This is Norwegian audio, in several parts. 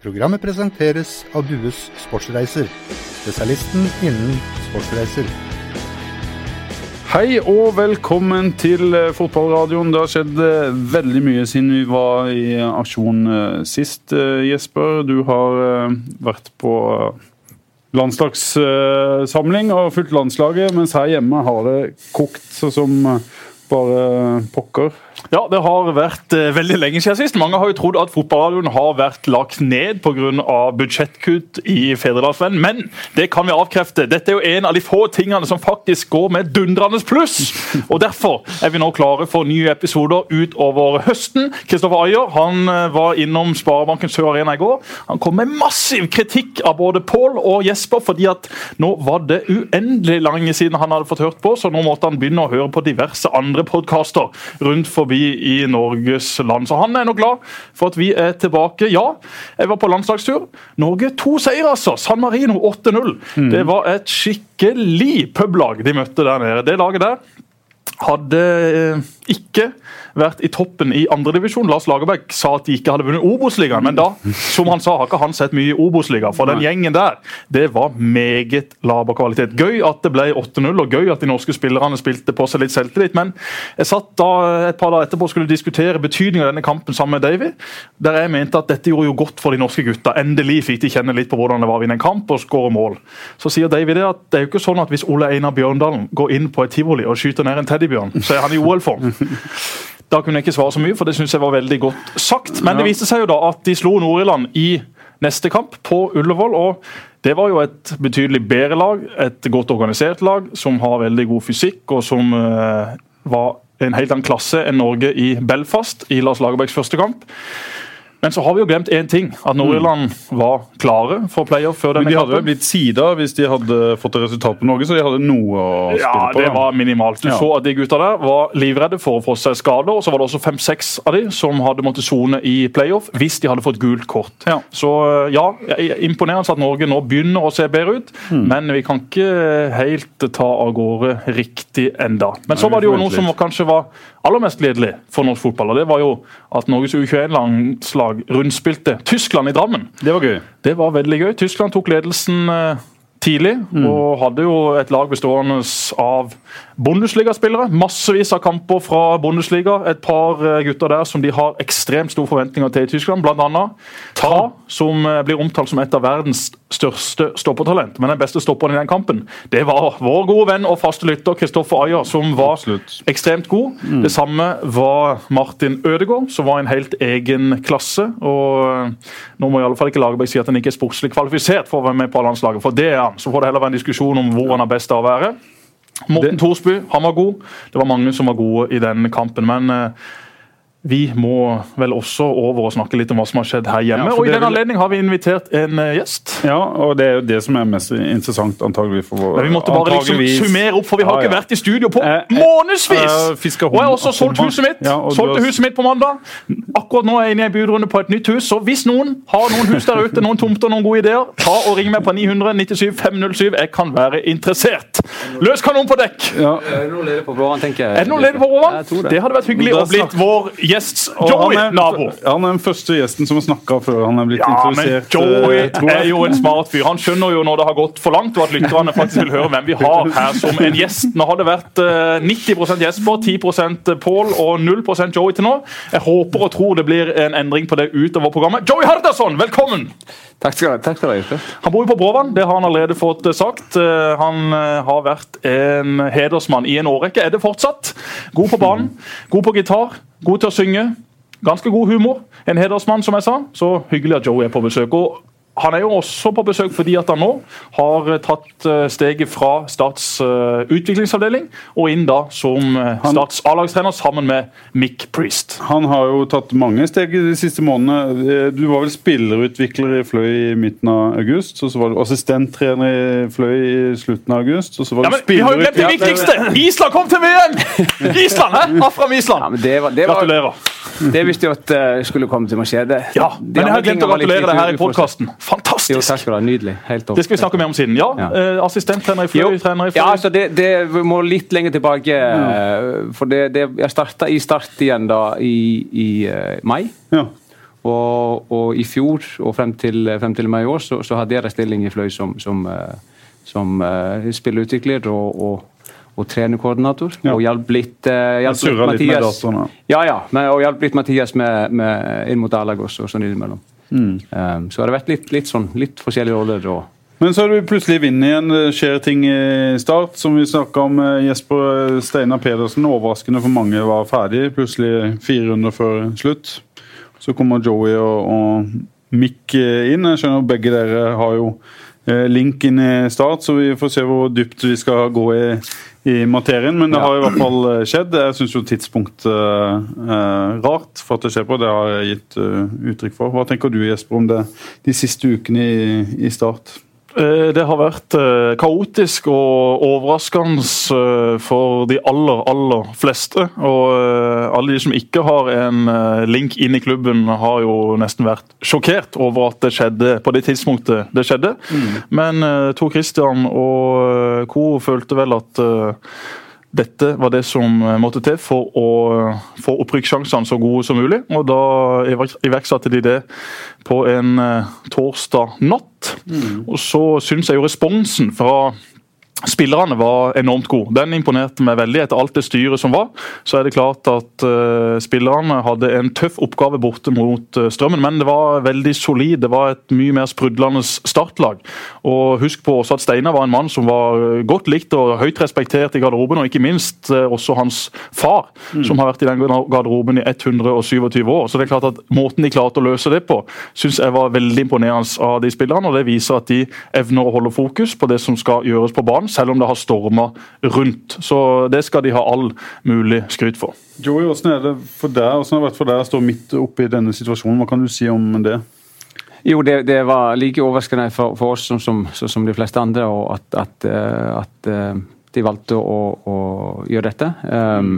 Programmet presenteres av Dues Sportsreiser, spesialisten innen sportsreiser. Hei og velkommen til eh, fotballradioen. Det har skjedd eh, veldig mye siden vi var i aksjon eh, sist. Eh, Jesper, du har vært på landslagssamling og fulgt landslaget, mens her hjemme har det kokt som bare pokker. Ja, det har vært eh, veldig lenge siden sist. Mange har jo trodd at fotballradioen har vært lagt ned pga. budsjettkutt i Fedrelandsvennen, men det kan vi avkrefte. Dette er jo en av de få tingene som faktisk går med dundrende pluss. Og Derfor er vi nå klare for nye episoder utover høsten. Kristoffer Ayer han eh, var innom Sparebanken Sør Arena i går. Han kom med massiv kritikk av både Pål og Jesper, fordi at nå var det uendelig lenge siden han hadde fått hørt på, så nå måtte han begynne å høre på diverse andre podkaster rundt forbi i Norges land. Så han er nå glad for at vi er tilbake. Ja, jeg var på landslagstur. Norge to seier, altså. San Marino 8-0. Det var et skikkelig publag de møtte der nede. Det laget der hadde eh, ikke vært i toppen i andredivisjon. Lars Lagerbäck sa at de ikke hadde vunnet Obos-ligaen, men da, som han sa, har ikke han sett mye i Obos-ligaen. For den gjengen der, det var meget laber kvalitet. Gøy at det ble 8-0, og gøy at de norske spillerne spilte på seg litt selvtillit. Men jeg satt da et par dager etterpå og skulle diskutere betydningen av denne kampen sammen med Davy, der jeg mente at dette gjorde jo godt for de norske gutta. Endelig fikk de kjenne litt på hvordan det var å vinne en kamp og skåre mål. Så sier Davy det at det er jo ikke sånn at hvis Ole Einar Bjørndalen går inn på et tivoli og skyter ned en teddybjørn, så er han i OL-form. Da kunne jeg ikke svare så mye, for det synes jeg var veldig godt sagt. Men det viste seg jo da at de slo Nord-Irland i neste kamp på Ullevål. og det var jo et betydelig bedre lag, et godt organisert lag som har veldig god fysikk, og som eh, var en helt annen klasse enn Norge i Belfast i Lars Lagerbäcks første kamp. Men så har vi jo glemt én ting. At Nord-Irland var klare for playoff før denne Men de hadde vel kampen. blitt sida hvis de hadde fått et resultat på Norge, så de hadde noe å spille Ja, på. det var minimalt. Du Ja. så at de gutta der var livredde for å få seg skader. og Så var det også fem-seks av de som hadde måttet sone i playoff hvis de hadde fått gult kort. Ja. Så eh, ja, imponerende at Norge nå begynner å se bedre ut, mm. men vi kan ikke helt ta av gårde riktig enda. Men så var det jo noe som kanskje var aller mest gledelig for norsk fotball, og det var jo at Norges U21-landslag rundspilte Tyskland i Drammen. Det var gøy. Det var veldig gøy. Tyskland tok ledelsen tidlig, tidlig og hadde jo et lag bestående av Bundesliga-spillere. Massevis av kamper fra Bundesliga. Et par eh, gutter der som de har ekstremt store forventninger til i Tyskland. Blant annet Ta, som eh, blir omtalt som et av verdens største stoppertalent. Men den beste stopperen i den kampen, det var vår gode venn og faste lytter Kristoffer Ayer, som var Absolutt. ekstremt god. Det samme var Martin Ødegaard, som var en helt egen klasse. og eh, Nå må i alle fall ikke Lagerbäck si at han ikke er sportslig kvalifisert for å være med på landslaget, for det er han. Så får det heller være en diskusjon om hvor han er best av å være. Morten Thorsby, han var god. Det var mange som var gode i den kampen. men eh, vi må vel også over og snakke litt om hva som har skjedd her hjemme. Ja, og I den anledning har vi invitert en eh, gjest. Ja, og det er jo det som er mest interessant, antagelig for vår Men vi måtte bare liksom summere opp, for vi har Ja, ikke vært i studio på Eh, eh, månedsvis! eh, og jeg har også solgt huset mitt. Ja, Solgte har- huset mitt på mandag. Akkurat nå er jeg inne i en budrunde på et nytt hus, så hvis noen har noen hus der ute, noen tomter, noen gode ideer, ta og ring meg på 997 507. Jeg kan være interessert. Løs kanon på dekk! Ja, Er det noe ledig på blåvann, tenker jeg? Er det noen ledig på Jeg det. Det hadde vært hyggelig å blitt vår gjests og Joey, han er, nabo. Han er den første gjesten som har snakka før han er blitt Ja, men. Joey eh, jeg. er jo en smart fyr. Han skjønner jo når det har gått for langt, og at lytterne faktisk vil høre hvem vi har her som en gjest. Nå har det vært eh, 90% Jesper, 10% Pål og 0% Joey til nå. Jeg håper og tror det blir en endring på det utover programmet. Joey Hardasson, velkommen! Takk skal du takk skal du ha. Han bor jo på Bråvann, det har han allerede fått eh, sagt. Eh, Han har vært en hedersmann i en årrekke, er det fortsatt. God på banen, god på gitar, god til å synge. Ganske god humor. En hedersmann, som jeg sa. Så hyggelig at Joey er på besøk. Og han er jo også på besøk fordi at han nå har eh, tatt eh, steget fra Starts eh, utviklingsavdeling og inn da som Stats Starts A-lagstrener sammen med Mick Priest. Han har jo tatt mange steg de siste månedene. Du var vel spillerutvikler i Fløy i midten av august. og Så var du assistenttrener i Fløy i slutten av august. Og så var Ja, du men Vi har jo glemt det viktigste! Island kom til VM! Island, hæ? Afram Island. Ja, men det, var, det, var, Gratulerer. det visste jeg at uh, skulle komme til å skje. Det, Ja, men jeg har glemt å gratulere deg her i litt podkasten. Jo, takk skal du ha. Nydelig. Helt topp. Det skal vi snakke mer om siden. Ja, Ja. eh, Assistenttrener i Fløy, Jo, trener i Fløy. ja, altså det, det må litt lenger tilbake. Mm. For det, det, jeg starta i Start igjen da i, i eh, mai. Ja. Og, og i fjor og frem til, frem til meg i år så, så hadde jeg en stilling i Fløy som, som, eh, som uh, spillerutvikler og, og, og trenerkoordinator. Ja. Og hjalp litt, uh, litt, surra litt med ja. Ja, ja. Men, og hjalp litt Mathias med, med, inn mot A-laget også, og sånn innimellom. Mm. Um, så har det vært litt, litt sånn, litt forskjellige roller. og Men så er du plutselig vinner igjen. Det skjer ting i start. Som vi snakka om, eh, Jesper Steinar Pedersen, overraskende for mange, var ferdig. Plutselig fire runder før slutt. Så kommer Joey og, og Mick eh, inn. Jeg skjønner begge dere har jo eh, link inn i start, så vi får se hvor dypt vi skal gå i, i materien. Men det har i hvert fall eh, skjedd. Jeg syns jo tidspunktet er rart for at det skjer på. Det har jeg gitt eh, uttrykk for. Hva tenker du Jesper om det de siste ukene i, i start? Eh, Det har vært eh, kaotisk og overraskende eh, for de aller, aller fleste. Og alle de som ikke har en link inn i klubben, har jo nesten vært sjokkert over at det skjedde på det tidspunktet det skjedde. Men eh, Tor Christian og co. følte vel at dette var det som eh, måtte til for å få opprykkssjansene så gode som mulig. Og da iverksatte de det på en eh, torsdag natt. Og så syns jeg jo responsen fra Spillerne var enormt gode. Den imponerte meg veldig. Etter alt det styret som var, så er det klart at uh, spillerne hadde en tøff oppgave borte mot uh, Strømmen, men det var veldig solid. Det var et mye mer sprudlende startlag. Og Husk på også at Steinar var en mann som var eh, godt likt og høyt respektert i garderoben, og ikke minst uh, også hans far, som har vært i den garderoben i 127 år. Så det er klart at Måten de klarte å løse det på, syns jeg var veldig imponerende av de spillerne. og Det viser at de evner å holde fokus på det som skal gjøres på banen, selv om det har storma rundt. Så Det skal de ha all mulig skryt for. Joey, hvordan er det for deg Hvordan har det vært for deg å stå midt oppe i denne situasjonen? Hva kan du si om det? Jo, det, det var like overraskende for, for oss som, som, som, som de fleste andre, og at, at, eh, at eh, de valgte å, å gjøre dette. Um,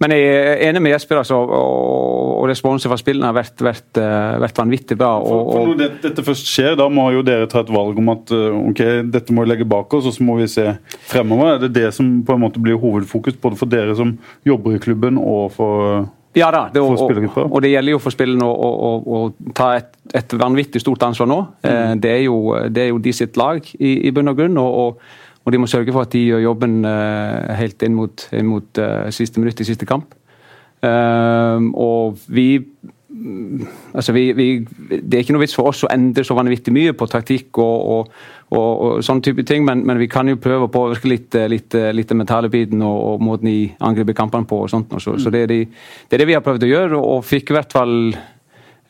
men jeg er enig med Jesper, altså, og, og responsen fra spillene har vært, vært, eh, vært vanvittig bra. For, Og, for og, når det, dette først skjer, da må jo dere ta et valg om at uh, ok, dette må vi legge bak oss, og så må vi se fremover. Er det det som på en måte blir hovedfokus, både for dere som jobber i klubben og for ja da, det, og, og, og det gjelder jo for spillerne å, å, å ta et, et vanvittig stort ansvar nå. Mm. det, er jo, det er jo de sitt lag i, i bunn og grunn. og, og og de må sørge for at de gjør jobben eh, helt inn mot, inn mot eh, siste minutt i siste kamp. Ehm, og vi mm, Altså, vi, vi, Det er ikke noe vits for oss å endre så vanvittig mye på taktikk og, og, og, og sånne type ting, men, men, vi kan jo prøve å påvirke litt, litt, litt den mentale biten og, måten de angriper kampene på. og sånt. Så, så det, er de, det er det vi har prøvd å gjøre, og fikk i hvert fall eh,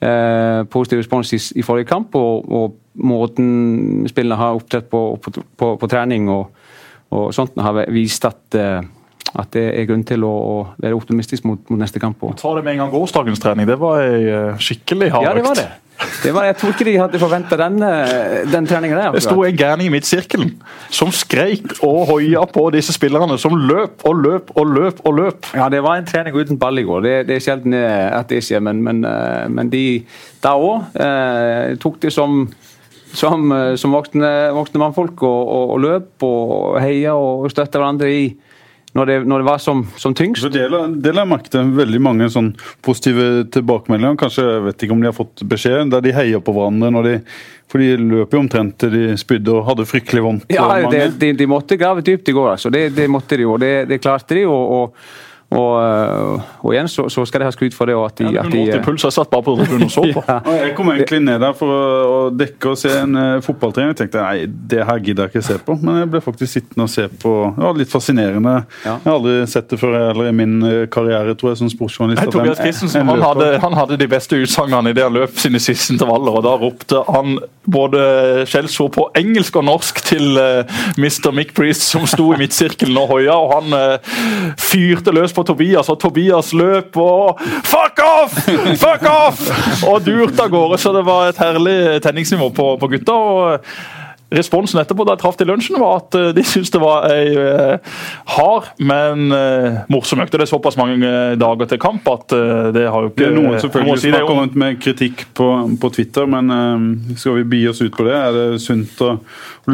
positiv respons i, i forrige kamp. Og, og måten spillene har opptrådt på, på, på, på trening og, og sånt, har vist at, eh, at det er grunn til å, å være optimistisk mot, mot neste kamp. Og, Ta det med en gang gårsdagens trening. Det var ei eh, skikkelig hard ja, det var det. Det var, jeg tror ikke de hadde forventa den, eh, den treninga der. Det sto en gærning i midtsirkelen som skreik og hoia på disse spillerne, som løp og løp og løp og løp. Ja, det var en trening uten ball i går. Det, det er sjelden eh, at det skjer, men, men, eh, men de da òg eh, tok det som som, som voksne, voksne mannfolk og, og, og løp og heia og støtta hverandre i når det, når det var som, som tyngst. Så det la jeg merke til veldig mange sånn positive tilbakemeldinger. Kanskje jeg vet ikke om de har fått beskjed, der de heier på hverandre. når de For de løper jo omtrent til de spydde og hadde fryktelig vondt. Ja, det, de, de måtte grave dypt i går, altså. Det, det måtte de jo. Det, det klarte de. og, og og, eh, og igjen så, så skal de ha skryt for det. Og at de, at de, 180 puls. Jeg satt bare på tribunen og så på. Ja. Og Jeg kom egentlig ned der for å, å dekke og se en uh, fotballtrening. Jeg tenkte nei, det her gidder jeg ikke se på. Men jeg ble faktisk sittende og se på. Det var litt fascinerende. Ja. Jeg har aldri sett det før eller i min eh, karriere tror jeg, som sportsjournalist. Nei, Tobias Christensen han hadde, han hadde de beste utsagnene idet han løp sine siste intervaller. og Da ropte han både skjellsord på engelsk og norsk til uh, Mr. Mick Priest, som sto i midtsirkelen og hoia. og Han uh, fyrte løs på Tobias, og Tobias løp og Fuck off! Fuck off! Og durte av gårde. Så det var et herlig tenningsnivå på, på gutta. og responsen etterpå da jeg traff til lunsjen, var at uh, de syntes det var ei uh, hard, men uh, morsom økt. Det er såpass mange dager til kamp at det har jo ikke Det er noen selvfølgelig si som har kommet med kritikk på, på Twitter, men skal vi bi oss ut på det? Er det sunt å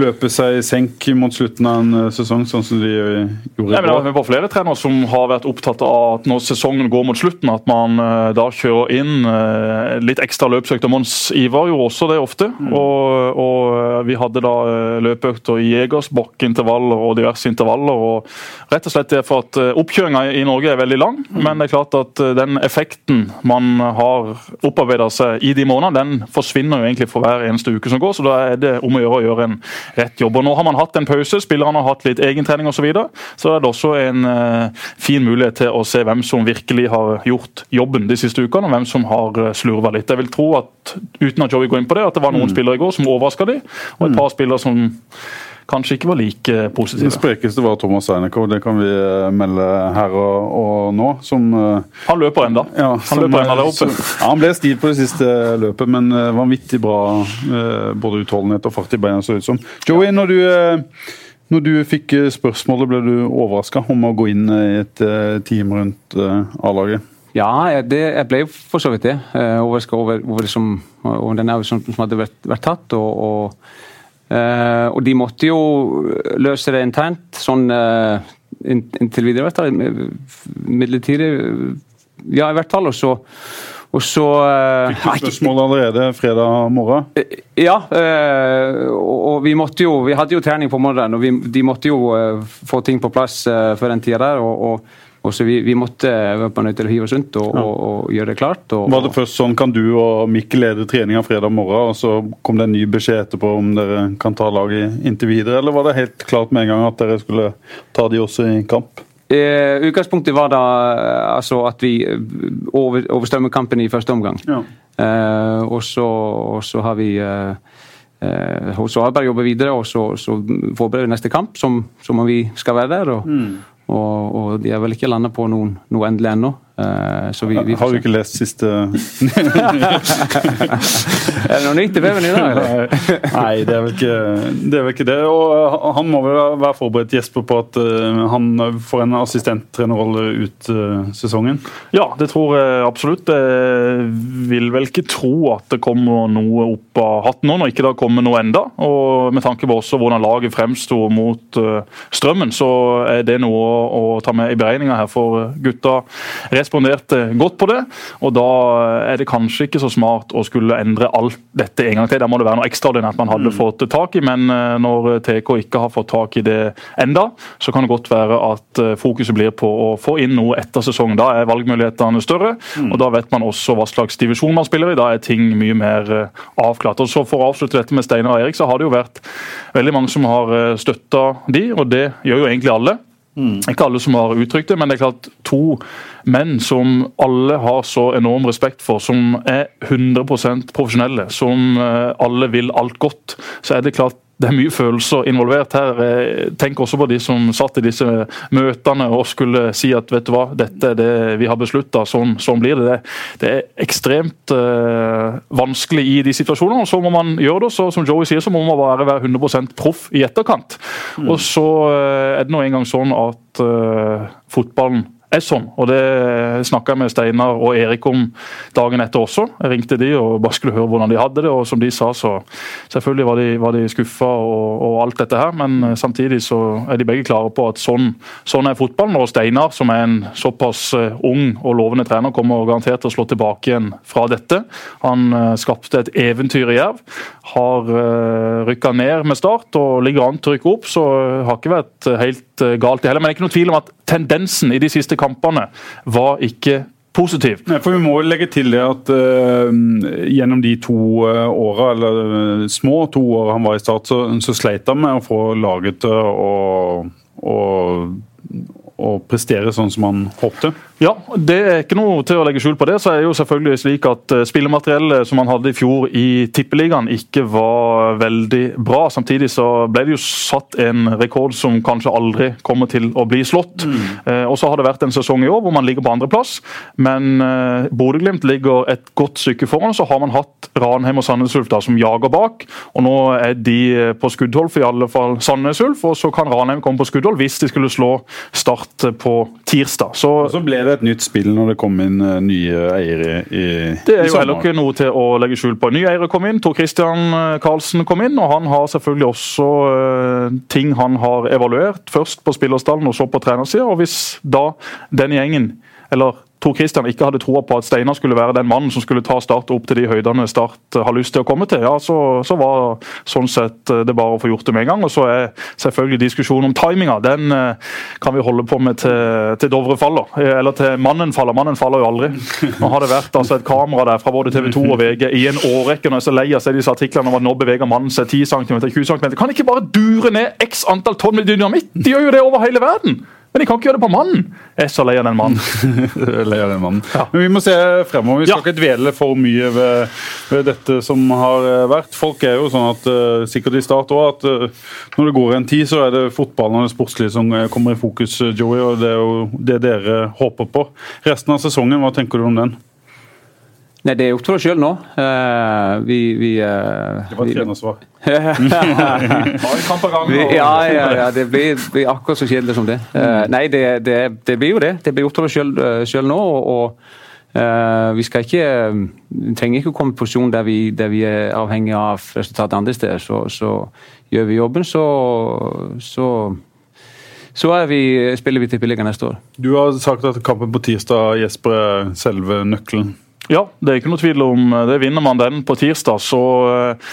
løpe seg i senk mot slutten av en sesong, sånn som de gjorde i går? Det er flere trenere som har vært opptatt av at når sesongen går mot slutten, at man da kjører inn litt ekstra løpsøkt. og Mons Ivar gjorde også det ofte. Mm. og, og vi hadde da eh, løpeøkter i Jegers, bakkeintervaller og diverse intervaller. og Rett og slett det for at eh, oppkjøringa i Norge er veldig lang, mm. men det er klart at eh, den effekten man har opparbeida seg i de månedene, den forsvinner jo egentlig for hver eneste uke som går. Så da er det om å gjøre å gjøre en rett jobb. Og Nå har man hatt en pause, spillerne har hatt litt egentrening osv. Så, videre, så er det også en uh, fin mulighet til å se hvem som virkelig har gjort jobben de siste ukene, og hvem som har slurva litt. Jeg vil tro at uten at Joey går inn på det, at det var noen mm. spillere i går som overraska de, og et mm. par spillere som kanskje ikke var like positive. Den sprekeste var Thomas Einekow, det kan vi eh, melde her og, og nå. Som, eh, han løper enda. Ja, han løper enda der oppe. Som, ja, han ble stiv på det siste løpet, men eh, vanvittig bra både utholdenhet og fart i beina, så ut som. Joey, når du, når du fikk spørsmålet, ble du overraska om å gå inn i et team rundt A-laget? Ja, det, jeg ble for så vidt det. Overraska over, over, som, over den avgjørelsen som hadde vært, vært tatt. og, og, uh, og, de måtte jo løse det internt, sånn uh, inntil videre. Midlertidig. Ja, i hvert fall. Og så og så Fikk du spørsmål allerede fredag morgen? Ja, og vi måtte jo Vi hadde jo trening på morgenen, og vi, de måtte jo få ting på plass før den tida der. og, og og så vi, vi måtte være på nødt til å hive oss rundt og, ja. og, og gjøre det klart. Og, var det først sånn kan du og Mikkel lede treninga fredag morgen, og så kom det en ny beskjed etterpå om dere kan ta laget inntil videre, eller var det helt klart med en gang at dere skulle ta de også i kamp? Eh, utgangspunktet var da altså at vi eh, over, overstrømmer kampen i første omgang. Ja. Eh, og, så, og, så, har vi eh, eh så bare jobber videre, og så, så vi neste kamp, som, som om vi skal være der. og mm. Og, og, de er vel ikke landa på noen, noe endelig ennå. Uh, vi, vi har du ikke lest siste Er det noe nytt i veven i dag? Nei, det er, vel ikke, det er vel ikke det. Og eh, han må vel være forberedt Jesper, på at uh, han får en assistenttrenerrolle ut uh, sesongen? Ja, det tror jeg absolutt. Jeg vil vel ikke tro at det kommer noe opp av hatten nå, når ikke det har kommet noe enda. Og med tanke på også hvordan laget fremsto mot Strømmen, så er det noe å, å ta med i beregninga her for gutta responderte godt på det. Og da er det kanskje ikke så smart å skulle endre alt dette en gang til. Da må det være noe ekstraordinært man hadde mm. fått tak i, men eh, når TK ikke har fått tak i det enda, så kan det godt være at eh, fokuset blir på å få inn noe etter sesong. Da er valgmulighetene større, mm. og da vet man også hva slags divisjon man spiller i. Da er ting mye mer eh, avklart. Og så For å avslutte dette med Steinar og Erik, så har det jo vært veldig mange som har støtta de, og det gjør jo egentlig alle. Mm. Ikke alle som har uttrykt det, men det er klart to menn som alle har så enorm respekt for, som er 100% profesjonelle, som eh, alle vil alt godt, så er det klart det er mye følelser involvert her. Tenk også på de som satt i disse møtene og skulle si at vet du hva, dette er det vi har beslutta, sånn, sånn, blir det. Det er ekstremt uh, vanskelig i de situasjonene. og Så må man gjøre det, så som Joey sier, så må man bare være 100 proff i etterkant. Mm. Og så uh, er det nå engang sånn at uh, fotballen er sånn. og Det snakka jeg med Steinar og Erik om dagen etter også. Jeg ringte de og bare skulle høre hvordan de hadde det. og Som de sa, så selvfølgelig var de, var de skuffa og, og, alt dette her, men eh, samtidig så er de begge klare på at sånn, sånn er fotballen. Og Steinar, som er en såpass eh, ung og lovende trener, kommer garantert til å slå tilbake igjen fra dette. Han skapte et eventyr i Jerv. Har rykka ned med start og ligger an til å rykke opp, så har ikke vært helt galt det heller. Men det er ikke noe tvil om at tendensen i de siste kampene var ikke positiv. Nei, for Vi må legge til det at uh, gjennom de to uh, åra, eller små to åra han var i Start, så, så sleit han med å få laget til å prestere sånn som han håpte. Ja, det er ikke noe til å legge skjul på det. Så er det jo selvfølgelig slik at uh, Spillemateriellet som man hadde i fjor i Tippeligaen ikke var veldig bra. Samtidig så ble det jo satt en rekord som kanskje aldri kommer til å bli slått. Mm. Eh, og så har det vært en sesong i år hvor man ligger på andreplass, men eh, Bodø-Glimt ligger et godt stykke foran. Så har man hatt Ranheim og Sandnes Ulf da, som jager bak, og nå er de på skuddhold for i alle fall Sandnes Ulf. Og så kan Ranheim komme på skuddhold hvis de skulle slå Start på tirsdag. Så, så ble det et nytt spill når det kom inn uh, nye eiere i, Det er jo heller ikke noe til å legge skjul på. Nye eiere kom inn, Tor Christian eh, Karlsen kom inn, og han har selvfølgelig også uh, ting han har evaluert. Først på spillerstallen og så på trenersida. Og hvis da den gjengen, eller Tor Christian ikke hadde troa på at Steinar skulle være den mannen som skulle ta Start opp til de høydene Start har lyst til å komme til, ja, så, så var sånn sett eh, det bare å få gjort det med en gang. Og så er selvfølgelig diskusjonen om timinga. Den eh, kan vi holde på med til, til Dovre faller. Eh, eller til mannen faller. Mannen faller jo aldri. Nå har det vært altså, et kamera der fra både TV 2 og VG i en årrekke. Når jeg er så lei av disse artiklene om at nå beveger mannen seg 10 cm, 20 cm. Kan ikke bare dure ned x antall tonn med dynamitt? De gjør jo det over hele verden! Men de kan ikke gjøre det på mannen! Jeg er så lei av den mannen. lei av den mannen. Ja. Men vi må se fremover. Vi skal ja. ikke dvele for mye ved, ved, dette som har eh, vært. Folk er jo sånn at, uh, sikkert i start òg, at uh, når det går en tid, så er det fotballen og det sportslige som kommer i fokus, Joey. Og det er jo det dere håper på. Resten av sesongen, hva tenker du om den? Nei, Det er opp til oss sjøl nå. Uh, vi, vi uh, Det var et trenersvar. ja, ja, ja, det blir, blir, akkurat så kjedelig som det. Uh, nei, det, det, det, blir jo det. Det blir opp til oss sjøl nå. og, Uh, vi skal ikke, trenger ikke å komme i posisjon der vi, der vi er avhengig av resultatet andre steder. Så, så, gjør vi jobben, så, så, så vi, spiller vi Tippeligaen neste år. Du har sagt at kampen på tirsdag Jesper, er selve nøkkelen. Ja, det er ikke noe tvil om det. Vinner man den på tirsdag, så eh,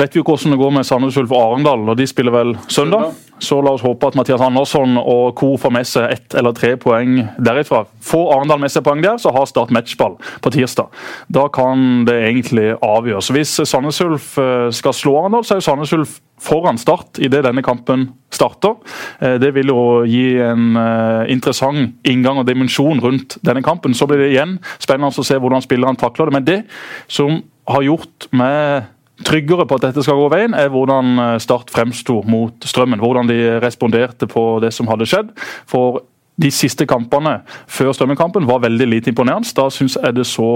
vet vi jo hvordan det går med Sandnes Ulf og Arendal. og De spiller vel søndag. Så la oss håpe at Mathias Andersson og co. får med seg ett eller tre poeng derifra. Får Arendal med seg poeng der, så har Start matchball på tirsdag. Da kan det egentlig avgjøres. Hvis Sandnes Ulf eh, skal slå Arendal, så er jo Sandnes Ulf foran Start idet denne kampen starter. Eh, det vil jo gi en eh, interessant inngang og dimensjon rundt denne kampen. Så blir det igjen spennende å se hvordan spillerne takler det. Men det som har gjort meg tryggere på at dette skal gå veien, er hvordan eh, Start fremsto mot Strømmen. Hvordan de responderte på det som hadde skjedd. For de siste kampene før Strømmen-kampen var veldig lite imponerende. Da syns jeg det så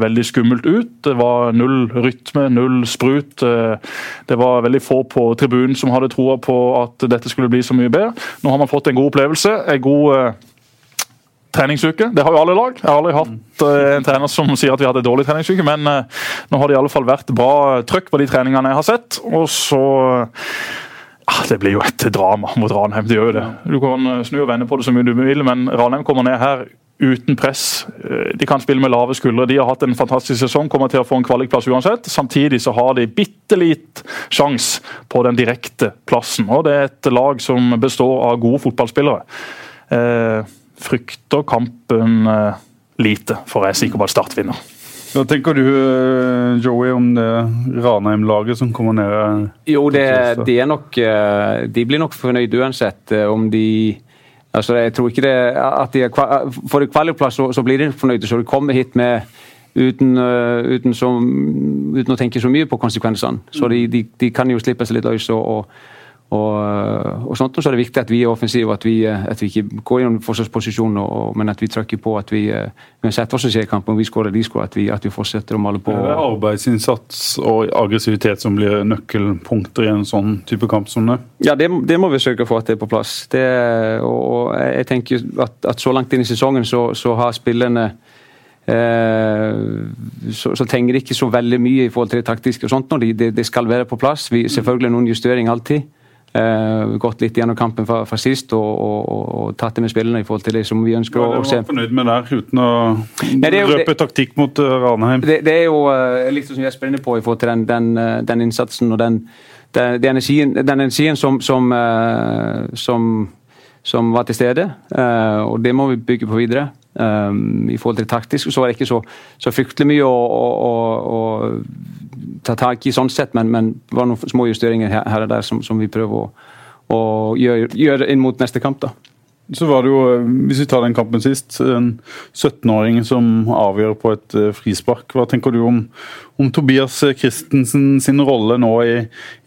veldig skummelt ut. Det var null rytme, null sprut. Eh, det var veldig få på tribunen som hadde troa på at dette skulle bli så mye bedre. Nå har man fått en god opplevelse. en god eh, treningsuke. Det har jo alle lag. Jeg har aldri hatt uh, en trener som sier at vi hadde en dårlig treningsuke, men uh, nå har det i alle fall vært bra trøkk på de treningene jeg har sett. Og så Ah, det blir jo et drama mot Ranheim. det gjør jo det. Du kan eh, snu og vende på det så mye du vil, men Ranheim kommer ned her uten press. Eh, de kan spille med lave skuldre. De har hatt en fantastisk sesong, kommer til å få en kvalikplass uansett. Samtidig så har de bitte litt sjanse på den direkte plassen. Og det er et lag som består av gode fotballspillere. Eh, frykter kampen eh, lite, for jeg er sikker på at Start vinner. Hva tenker du, eh, Joey, om det Ranheim-laget som kommer ned? Jo, det, de, nok, eh, de blir nok fornøyd uansett eh, om de altså Jeg tror ikke det at de er, Får de kvalikplass, så, så, blir de fornøyde. Så de kommer hit med uten, uten, så, uten å tenke så mye på konsekvensene. Så de, de, de kan jo slippe seg litt løs. og, og og, eh, og, sånt, og så er det viktig at vi er offensive, at vi, eh, at vi ikke går i noen forsvarsposisjon, men at vi trykker på at vi uansett hva som skjer i kampen, om vi skårer eller de skårer, at vi, at vi fortsetter å male på. Det er arbeidsinnsats og aggressivitet som blir nøkkelpunkter i en sånn type kamp som det? Ja, det, det må vi sørge for at det er på plass. Det, og jeg tenker at, at, så langt inn i sesongen så, så har spillerne Eh, så, så trenger de ikke så veldig mye i forhold til det taktiske. og sånt. Det de skal være på plass. Vi, selvfølgelig noen justeringer alltid. Uh, gått litt gjennom kampen fra, fra sist og, og, og, og, tatt det med spillerne i forhold til det som vi ønsker å se. Hva er du fornøyd med der, uten å Nei, jo, røpe det, taktikk mot uh, Ranheim? Det, det, er jo uh, litt som jeg er spennende på i forhold til den, den, den innsatsen og den, den, den energien, energien, som, som, som, som, var til stede. og det må vi bygge på videre. Um, I forhold til det taktiske så var det ikke så, så fryktelig mye å, å, å ta tak i sånn sett, men, det var noen små justeringer her, her og der som, som vi prøver å, å gjøre, gjøre, inn mot neste kamp. da. Så var det jo, Hvis vi tar den kampen sist, en 17-åring som avgjør på et eh, frispark. Hva tenker du om, om Tobias Christensen sin rolle nå i,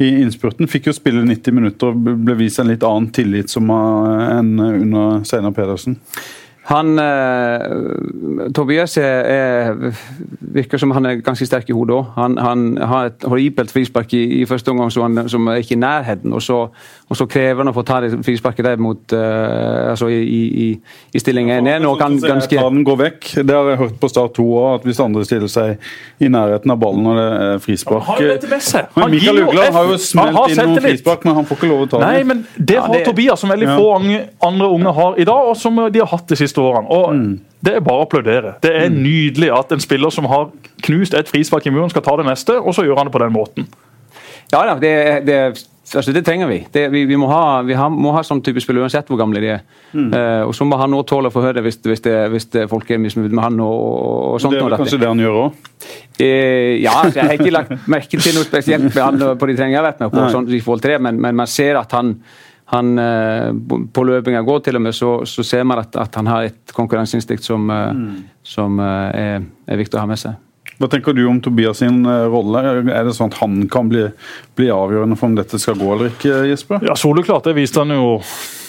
i, innspurten? Fikk jo spille 90 minutter og ble vist en litt annen tillit som enn under Steinar Pedersen. Han, eh, Tobias er, er, virker som han er ganske sterk i hodet òg. Han, han, har et horribelt frispark i, i, første omgang som, han, som er ikke i nærheten. Og så, og så krever han å få ta det frisparket der mot, uh, altså i, i, i stilling 1-1. og kan ganske... Den går vekk. Det har jeg hørt på Start 2 òg, at hvis andre stiller seg i nærheten av ballen når det er frispark Han har jo. Han Mikael Ugland har jo smelt inn noen frispark, men han får ikke lov å ta Nei, men det har ja, det... Tobias, som veldig få andre unge har i dag, og som de har hatt de siste årene. Og mm. Det er bare å applaudere. Det er mm. nydelig at en spiller som har knust et frispark i muren, skal ta det neste, og så gjør han det på den måten. Ja da, det, det, altså det trenger vi. Det, vi, vi, må ha, vi har, må ha sånn type spill uansett hvor gamle de er. Mm. Uh, og Så må han òg tåle å få høre hvis, hvis, hvis folk er misfornøyd med han. og, og sånt. Det er vel kanskje det han gjør òg? Uh, ja, altså, jeg har ikke lagt merke til noe spesielt med han på de treningene jeg har vært med på, sånn, i forhold til det, men, men man ser at han han, eh, på løpinga går til og med, så, så ser man at, at, han har et konkurranseinstinkt som, eh, mm. som eh, er, er, viktig å ha med seg. Hva tenker du om Tobias sin rolle? Er det sånn at han kan bli, bli avgjørende for om dette skal gå eller ikke, Jesper? Ja, Soleklart. Det viste han jo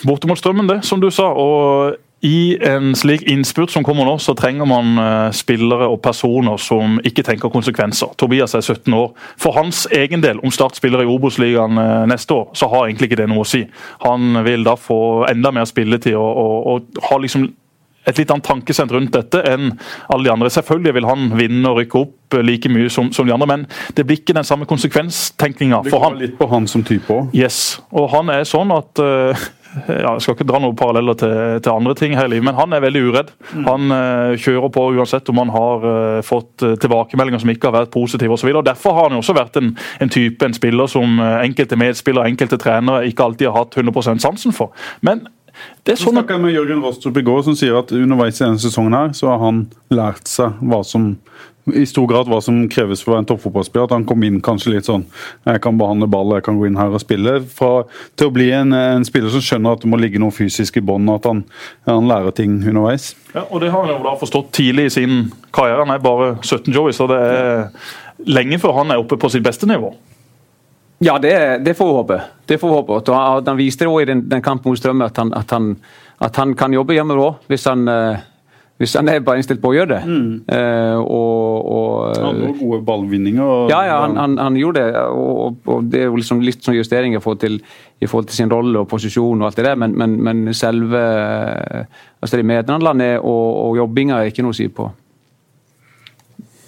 bortimot strømmen, det, som du sa. og i en slik innspurt som kommer nå, så trenger man uh, spillere og personer som ikke tenker konsekvenser. Tobias er 17 år. For hans egen del, om Start spiller i Obos-ligaen neste år, så har egentlig ikke det noe å si. Han vil da få enda mer spilletid og, og, og ha liksom et litt annet tankesett rundt dette enn alle de andre. Selvfølgelig vil han vinne og rykke opp like mye som, som de andre, men det blir ikke den samme konsekvenstenkninga for han. Det går litt på han som type òg. Yes, og han er sånn at uh, ja, Jeg skal ikke dra noen paralleller til, til andre ting her i livet, men han er veldig uredd. Mm. Han uh, kjører på uansett om han har uh, fått tilbakemeldinger som ikke har vært positive osv. Derfor har han jo også vært en, en type, en spiller som enkelte medspillere, enkelte trenere ikke alltid har hatt 100% sansen for. Men det er sånn... Jeg med Jørgen Rostrup i går, som sier at underveis i denne sesongen her, så har han lært seg hva som i stor grad hva som kreves for en toppfotballspiller. At han kom inn kanskje litt sånn Jeg kan behandle ball, jeg kan gå inn her og spille. Fra, til å bli en, en, spiller som skjønner at det må ligge noe fysisk i bånn, at han, han, lærer ting underveis. Ja, og Det har han jo da forstått tidlig i sin karriere. Han er bare 17 Joey, så det er lenge før han er oppe på sitt beste nivå. Ja, det, det får vi håpe. Det får vi håpe. Og han viste det også i den, den kampen mot Strømme at han, at, han, at han, kan jobbe hjemme òg, hvis han uh, hvis han er bare innstilt på å gjøre det. Mm. Uh, og, og, han hadde gode ballvinninger. Og, ja, ja han, han, han, gjorde det. Og, og, det er jo liksom litt sånn justeringer i forhold til, i forhold til sin rolle og posisjon og alt det der, men, men, men selve altså det medhandlene og, og jobbinga er ikke noe å si på.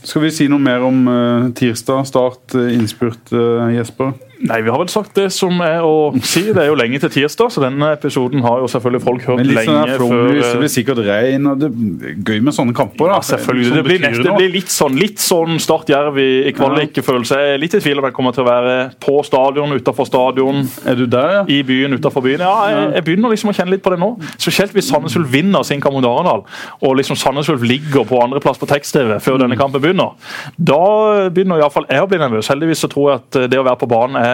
Skal vi si noe mer om uh, tirsdag? Start, uh, innspurt, uh, Jesper? Nei, Vi har vel sagt det som er å si. Det er jo lenge til tirsdag, så denne episoden har jo selvfølgelig folk hørt Men litt sånn lenge før Det blir sikkert regn, og det er gøy med sånne kamper. da. Ja, selvfølgelig. Det blir, neste, det blir litt sånn litt sånn Start Jerv i, i kvalikfølelse. Jeg er litt i tvil om jeg kommer til å være på stadion, utafor stadion. Er du der, ja? I byen, utafor byen. Ja, jeg, jeg, begynner liksom å kjenne litt på det nå. Spesielt hvis Sandnes Ulf vinner sin kamp mot Arendal, og liksom Sandnes Ulf ligger på andreplass på tekst-TV før mm. denne kampen begynner. Da begynner iallfall jeg å bli nervøs. Heldigvis så tror jeg at det å være på banen er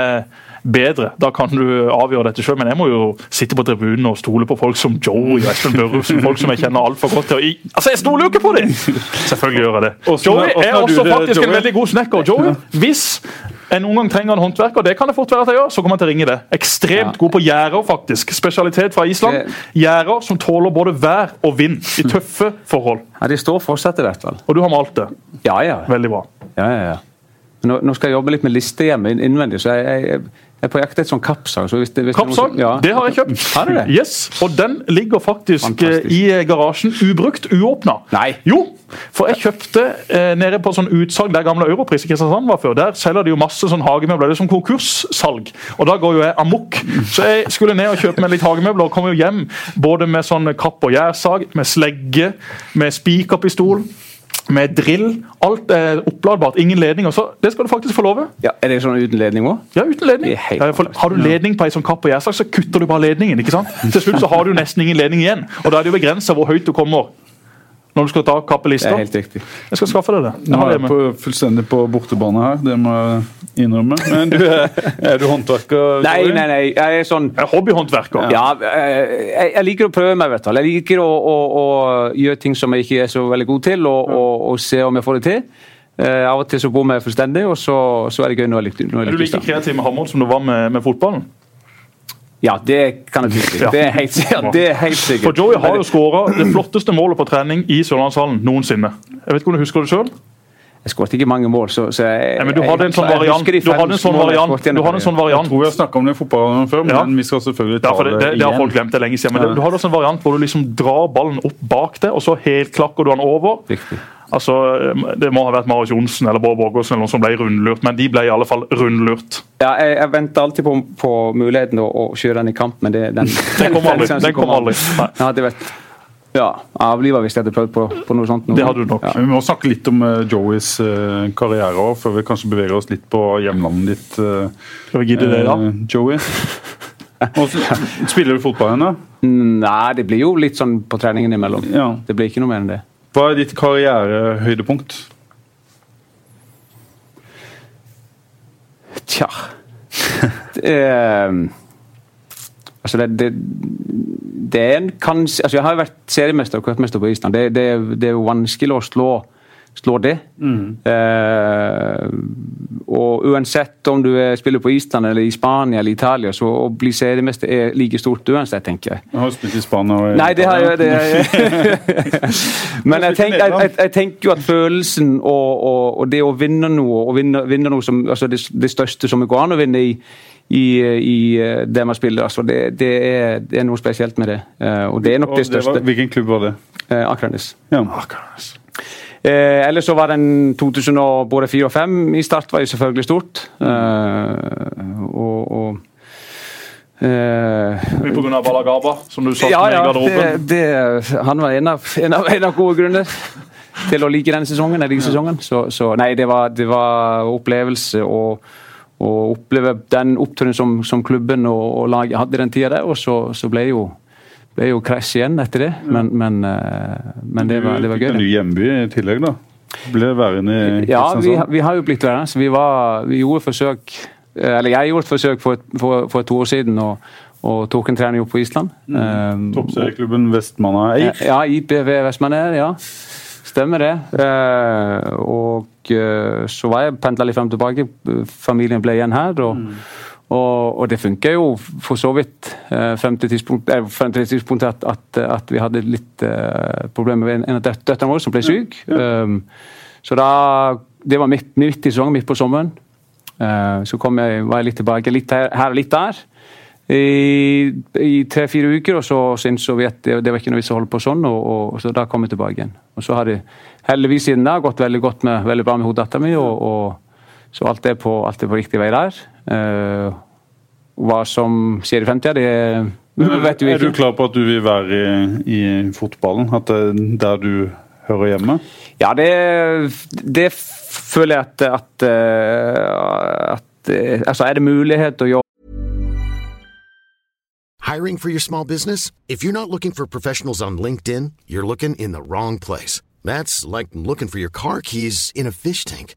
bedre. Da kan du avgjøre dette sjøl, men jeg må jo sitte på tribunen og stole på folk som Joey og Espen Børresen, folk som jeg kjenner altfor godt til. Altså, jeg stoler jo ikke på dem! Selvfølgelig gjør jeg det. Joey er også faktisk en veldig god snekker. Joey, hvis en noen gang trenger en håndverker, det kan det fort være at jeg gjør, så kommer jeg til å ringe det. Ekstremt god på gjerder, faktisk. Spesialitet fra Island. Gjerder som tåler både vær og vind i tøffe forhold. Ja, De står fortsatt i hvert fall. Og du har malt det. Ja, ja. Veldig bra. Ja, ja, ja. Nå, nå, skal jeg jobbe litt med liste hjemme innvendig, så jeg, jeg, jeg er på jakt etter sånn kappsag. Så kappsag? Ja. Det har jeg kjøpt. Har det? Yes, Og den ligger faktisk Fantastisk. i garasjen ubrukt, uåpna. Jo, for jeg kjøpte eh, nede på sånn utsalg der gamle Europris i Kristiansand var før. Der selger de jo masse sånn hagemøbler. Det er sånn konkurssalg. Og da går jo jeg amok. Så jeg skulle ned og kjøpe meg litt hagemøbler og kom jo hjem både med sånn kapp og gjærsag, med slegge, med spikerpistol med drill. Alt er oppladbart, ingen ledninger. Så det skal du faktisk få love. Ja, Er det sånn uten ledning òg? Ja, uten ledning. har du ledning på ei sånn kapp og gjærsak, så kutter du bare ledningen. ikke sant? Til slutt så har du nesten ingen ledning igjen. Og da er det jo begrensa hvor høyt du kommer. Når du skal ta kappelista, Det er helt riktig. Jeg skal skaffe deg det. Jeg Nå er jeg på, fullstendig på bortebane her, det må jeg innrømme. Men du er, er du håndverker? Nei, nei, nei. Jeg er sånn Jeg er hobbyhåndverker. Ja, eh, jeg, jeg liker å prøve meg, i hvert fall. Jeg liker å, å, å gjøre ting som jeg ikke er så veldig god til, og, og, og se om jeg får det til. Uh, av og til så bommer jeg fullstendig, og så, så er det gøy når jeg lykkes. Er du like kreativ med hammeren som du var med, med fotballen? Ja, det kan jeg tro. Det er helt, sikkert- det er helt sikkert. For Joey har jo skåra det flotteste målet på trening i Sørlandshallen noensinne. Jeg vet ikke om du husker det sjøl? Jeg skåret ikke mange mål, så, så jeg, Ja, men du hadde en sånn variant. Du hadde en sånn variant. Du hadde en sånn variant. Jeg tror vi har snakka om det i fotballen før, men Ja. vi skal selvfølgelig ta Ja, det, det, det har folk glemt det lenge siden. Men Ja. du hadde også en variant hvor du liksom drar ballen opp bak deg, og så helt klakker du den over. Riktig. Altså, Det må ha vært Marius Johnsen eller Bård Borgersen eller noen som ble rundlurt, men de ble i alle fall rundlurt. Ja, jeg, jeg venter alltid på, på muligheten å, å kjøre den i kamp, men det, den, Den kommer aldri. Den kommer aldri. Nei. Ja, det vet Ja, avliva hvis jeg hadde prøvd på, på noe sånt. Noe. Det hadde du nok. Ja. Vi må snakke litt om uh, Joeys uh, karriere også, før vi kanskje beveger oss litt på hjemlandet ditt. Uh, Skal vi gidde det, da? eh, Joey. Og så- Spiller du fotball ennå? Nei, det blir jo litt sånn på treningen imellom. Ja. Det blir ikke noe mer enn det. Hva er ditt karrierehøydepunkt? Tja det er, Altså, det, det, det er en kanskje Altså, jeg har jo vært seriemester og cupmester på Island. Det, det, det er vanskelig å slå, slå det. Eh, og uansett om du er, spiller på Island eller i Spania eller Italia, så å bli seriemester er like stort uansett, tenker jeg. Du har spilt i Spania. og- Nei, det har jeg det, Men jeg tenker, jeg, jeg, jeg tenker jo at følelsen og, og, og det å vinne noe, og vinne, vinne noe som, altså det, det største som det går an å vinne i, i, i eh, det man spiller, altså det, det, er, det er noe spesielt med det. Eh, Og det er nok Og det var, største. hvilken klubb var det? Eh, Akranes. Ja. Eh, ellers så var den 2000 og både 4 og 5 i start var jo selvfølgelig stort. Eh, og, og eh, Mye pga. Balagaba, som du satt ja, med i garderoben. det, det, han var en av, en, av, en av gode grunner til å like denne sesongen. Denne sesongen. Så, så nei, det var, det var opplevelse å å oppleve den oppturen som, som klubben og, og laget hadde den tida der. Og så, så ble jo ble jo krasj igjen etter det, men, men, eh, men det var, det var Du gøy. fikk en ny hjemby i tillegg, da. Ble værende i Ja, vi, vi har jo blitt værende. så Vi, var, vi gjorde forsøk eh, Eller jeg gjorde et forsøk for, for, for to år siden og, og tok en trening opp på Island. Eh, Toppserieklubben Vestmanna Eir. Ja, IPV Vestmaner, ja. Stemmer det. Uh, og uh, så var jeg pendla litt frem og tilbake. Familien ble igjen her. og og, og det funker jo for så vidt eh, frem til tidspunkt, eh, tidspunktet at, at, at vi hadde litt eh, problemer med en, av døt- døtrene våre som ble syk. Um, så da Det var midt, midt i sesongen, midt på sommeren. Uh, så kom jeg, var jeg litt tilbake, litt her, her og litt der. I, i tre-fire uker, og så, syntes innså vi at det, det var ikke noe vits å holde på sånn. Og, og, så da kom jeg tilbake igjen. Og så har det heldigvis siden da gått veldig godt med, veldig bra med hodedattera mi. Og, og, så alt er, på, alt er på riktig vei der. Eh, hva som skjer i fremtida, det vet vi Er du klar på at du vil være i, i fotballen? At det er der du hører hjemme? Ja, det, det føler jeg at, at, eh, at eh, Altså, er det mulighet til å jobbe Hiring for your small business? If you're not looking for professionals on LinkedIn, you're looking in the wrong place. That's like looking for your car keys in a fish tank.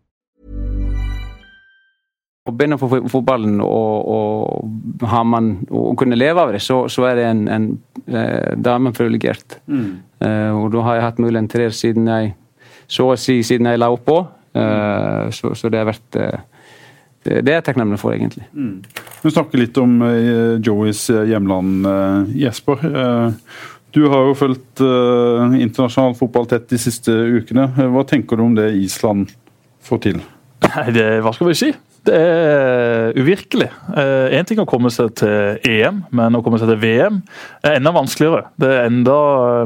Jobbe begynne for fotballen og, og, har man, å kunne leve av det, så, så er det en, en eh, dame privilegert. Eh, og da har jeg hatt muligheten til det siden jeg så å si siden jeg la opp på. Eh, så, så det har vært eh, det, det er jeg takknemlig for, egentlig. Vi snakker litt om eh, Joeys eh, hjemland, eh, Jesper. Eh, du har jo fulgt eh, internasjonal fotball tett de siste ukene. Hva tenker du om det Island får til? Nei, det, hva skal vi si? Det er uvirkelig. Én ting er å komme seg til EM, men å komme seg til VM er enda vanskeligere. Det er enda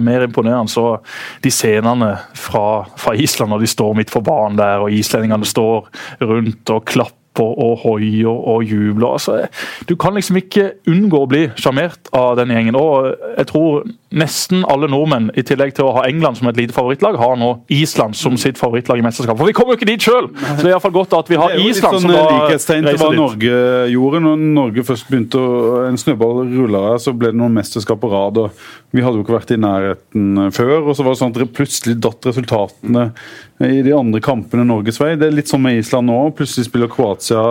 mer imponerende. Så de scenene fra, fra Island når de står midt på banen der, og islendingene står rundt og klapper og hoier og jubler. Altså, du kan liksom ikke unngå å bli sjarmert av den gjengen. Og jeg tror nesten alle nordmenn, i tillegg til å ha England som et lite favorittlag, har nå Island som sitt favorittlag i mesterskapet. For vi kommer jo ikke dit sjøl! Så det er iallfall godt at vi har Island som da reiser dit. Det er jo litt sånn likhetstegn til hva. Norge gjorde. Når Norge først begynte å En snøball rulla her, så ble det noen mesterskap på rad. og Vi hadde jo ikke vært i nærheten før. Og så var det sånn at det plutselig datt resultatene i de andre kampene Norges vei. Det er litt sånn med Island nå. Plutselig spiller Kroatia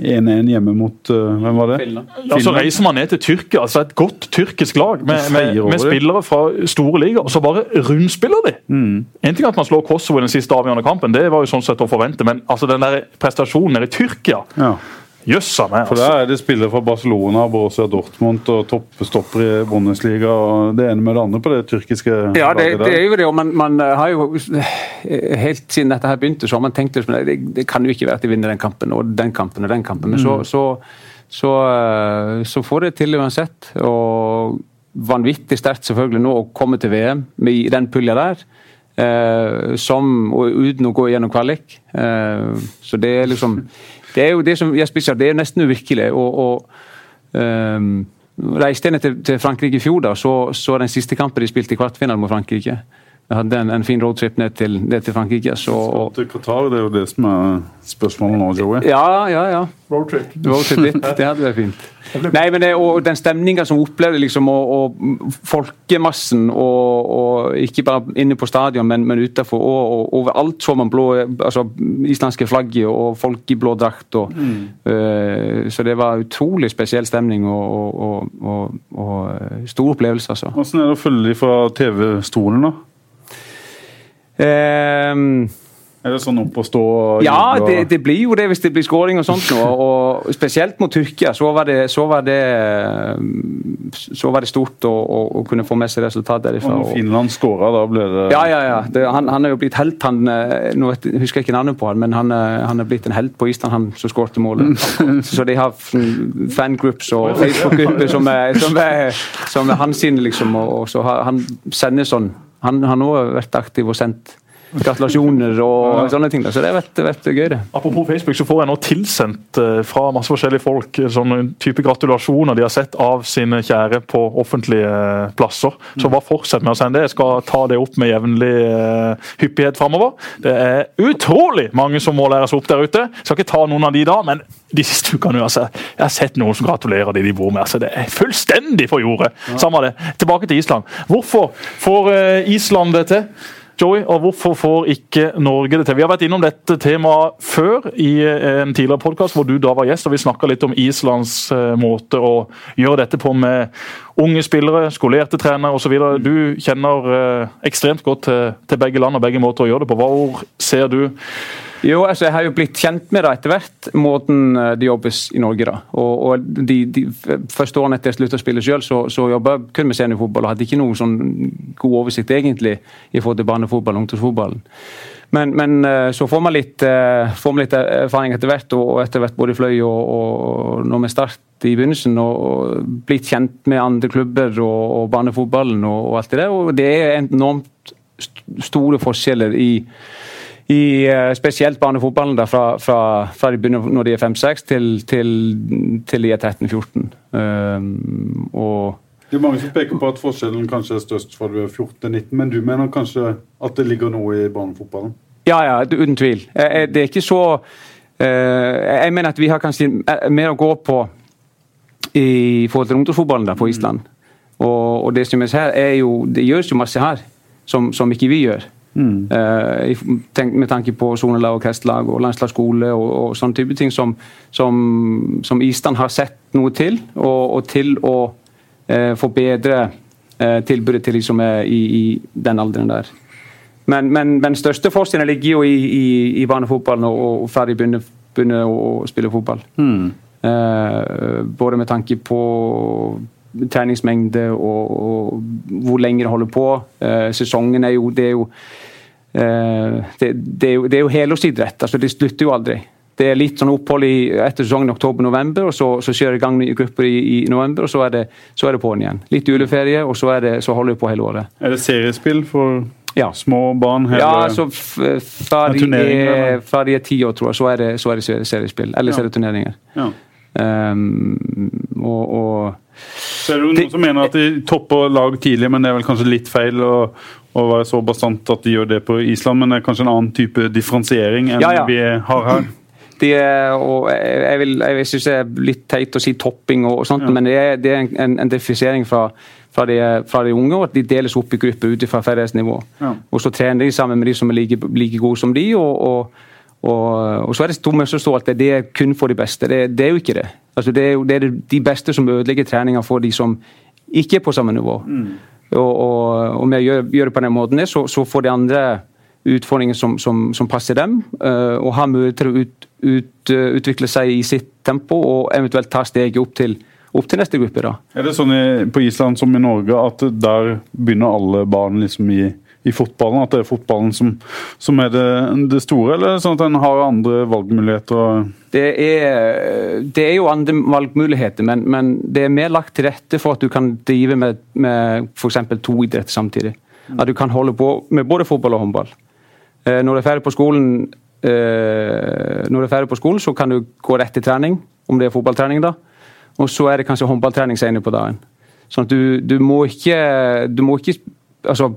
1-1 hjemme mot Hvem var det? Finland. Ja, så reiser man ned til Tyrkia, altså et godt tyrkisk lag med, med, med det. Spillere fra store ligaer, og så bare rundspiller de! En ting er at man slår Kosovo i den siste avgjørende kampen, det var jo sånn sett å forvente, men altså den der prestasjonen nede i Tyrkia Ja. Jøssa meg, meg, For altså. Der er det spillere fra Barcelona, Borussia Dortmund og toppstopper i Bundesliga. og Det ene med det andre på det tyrkiske Ja, det, laget det er jo det. og man, man eh, har jo Helt siden dette her begynte, så har man tenkt liksom, det, det kan jo ikke være at de vinner den kampen og den kampen og den kampen. Men så, så, så, eh, så får det til uansett. Og vanvittig sterkt selvfølgelig nå å komme til VM i den pulja der. eh, som, og uten å gå gjennom kvalik. Eh, så det er liksom Det er jo det som jeg spiser, det er nesten uvirkelig. og, og ehm, Reiste jeg ned til, til Frankrike i fjor, da, så, så den siste kampen de spilte i kvartfinalen mot Frankrike. Jeg hadde en, en fin roadtrip ned til, ned til Frankrike. Så, og, Til Qatar, det er jo det som er spørsmålet nå, Joey. ja, ja, ja. Roadtrip. Roadtrip litt, Det hadde vært fint. Nei, men det, og Den stemninga som opplevde, liksom, og, og folkemassen, og, og ikke bare inne på stadion, men, men utenfor, og, og overalt så man blå, altså islandske flagget og folk i blå drakt. Og, Uh, så det var utrolig spesiell stemning og, og, og, og stor opplevelse, altså. Hvordan er det å følge de fra TV-stolen, da? Ehm, Er det sånn opp og stå og Ja, og- det, det blir jo det hvis det blir skåring og sånt nå. Og spesielt mot Tyrkia så var det, så var det, så var det stort å, å, kunne få med seg resultat Og derifra. når Og, Finland skåra, da ble det ja, ja, ja. Det, han, han er jo blitt helt, han eh, nå vet, jeg husker jeg ikke navnet på han, men han, eh, han er blitt en helt på Island, han som skårte målet. Så de har fangroups og Facebook-grupper som, som, som er hans sine, liksom. Og, og så har, han sender sånn Han har nå vært aktiv og sendt gratulasjoner og sånne ting. Så det har vært, vært gøy, det. Apropos Facebook, så får jeg nå tilsendt eh, fra masse forskjellige folk sånn sånne type gratulasjoner de har sett av sine kjære på offentlige eh, plasser. Så bare fortsett med å sende det. Jeg skal ta det opp med jevnlig eh, hyppighet framover. Det er utrolig mange som må læres opp der ute. Jeg skal ikke ta noen av de da, men de siste ukene altså, jeg har sett noen som gratulerer de de bor med. Altså, det er fullstendig for jordet. Samme det. Tilbake til Island. Hvorfor får eh, Island det til? Joey, og hvorfor får ikke Norge det til? Vi har vært innom dette temaet før i eh, en tidligere podkast hvor du da var gjest, og vi snakka litt om Islands eh, måte å gjøre dette på med unge spillere, skolerte trenere osv. Du kjenner eh, ekstremt godt til, begge land og begge måter å gjøre det på. Hvor ser du Jo, altså Jeg har jo blitt kjent med det etter hvert, måten eh, det jobbes i Norge. da. Og, og de, de Første årene etter jeg sluttet å spille selv, så, så jobba jeg kun med seniorfotball og hadde ikke noen sånn god oversikt egentlig i forhold til barnefotball og ungdomsfotballen. Men, men eh, så får man litt, eh, får man litt erfaring etter hvert, og etter hvert både i Fløy og, og når vi startet i begynnelsen. Og, og blitt kjent med andre klubber og, og barnefotballen og, og alt det der. Og det er enormt st- store forskjeller i i eh, spesielt barnefotballen da, fra, fra, fra de begynner når de er 5-6 til, til, til de er 13-14. Um, og Det er mange som peker på at forskjellen kanskje er størst fra du er 14-19, men du mener kanskje at det ligger noe i barnefotballen? Ja, ja, uten tvil. Eh, eh, Det er ikke så Jeg mener at vi har kanskje mer å gå på i forhold til ungdomsfotballen da, på Island. Og, og det som er her, er jo Det gjøres jo masse her som, som ikke vi gjør. Eh, Uh, med tanke på sonelag og kretslag og landslagsskole og, og sånne type ting som, som, som Island har sett noe til, og, og til å uh, forbedre uh, tilbudet til de som er i, i den alderen der. Men, men, men største forskjellen ligger jo i, i, i barnefotballen og, og ferdig begynne, begynne å spille fotball. Eh, både med tanke på treningsmengde og, og hvor lenge det holder på. Eh, sesongen er jo Det er jo, eh, det, det er jo, det er jo helårsidrett. altså Det slutter jo aldri. Det er litt sånn opphold i, etter sesongen oktober-november, og så, så kjører det i gang nye grupper i, i november, og så er det, så er det på'n igjen. Litt juleferie, og så, er det, så holder vi på hele året. Er det seriespill for Ja. Små barn? Hele, Ja, altså fra de, er, fra de er ti år, tror jeg, så er det, så er det serie- seriespill. Eller Ja. serieturneringer. ja. Um, og, og Så er det jo noen som mener at de topper lag tidlig, men det er vel kanskje litt feil å, å være så bastant at de gjør det på Island. Men det er kanskje en annen type differensiering enn Ja, ja. vi har her. de er, og jeg vil, jeg synes det er litt teit å si topping, og, og sånt, Ja. men det er, det er en, en, en differensiering fra, fra, de, fra de unge, og at de deles opp i grupper ut fra ferdighetsnivå. Ja. Og så trener de sammen med de som er like, like gode som de, og, og, og, og så er det stor misforstå at det er kun for de beste. Det, det er jo ikke det. Altså, det er jo det er de beste som ødelegger treninga for de som ikke er på samme nivå. Og, og, og med å gjør, gjøre det på den måten, så, så får de andre utfordringer som, som, som passer dem, uh, og har mulighet til å ut, ut, uh, utvikle seg i sitt tempo og eventuelt ta steget opp til, opp til neste gruppe. da. Er det sånn i, på Island som i Norge at der begynner alle barn liksom i, i fotballen? At det er fotballen som, som er det, det store, eller er sånn at en har andre valgmuligheter? Det er, det er jo andre valgmuligheter, men, men det er mer lagt til rette for at du kan drive med, med f.eks. to idretter samtidig. At du kan holde på med både fotball og håndball. Eh, Når du er ferdig på skolen, eh, når du er ferdig på skolen, så kan du gå rett til trening, om det er fotballtrening, da. Og så er det kanskje håndballtrening senere på dagen. Sånn at du, du må ikke Du må ikke Altså,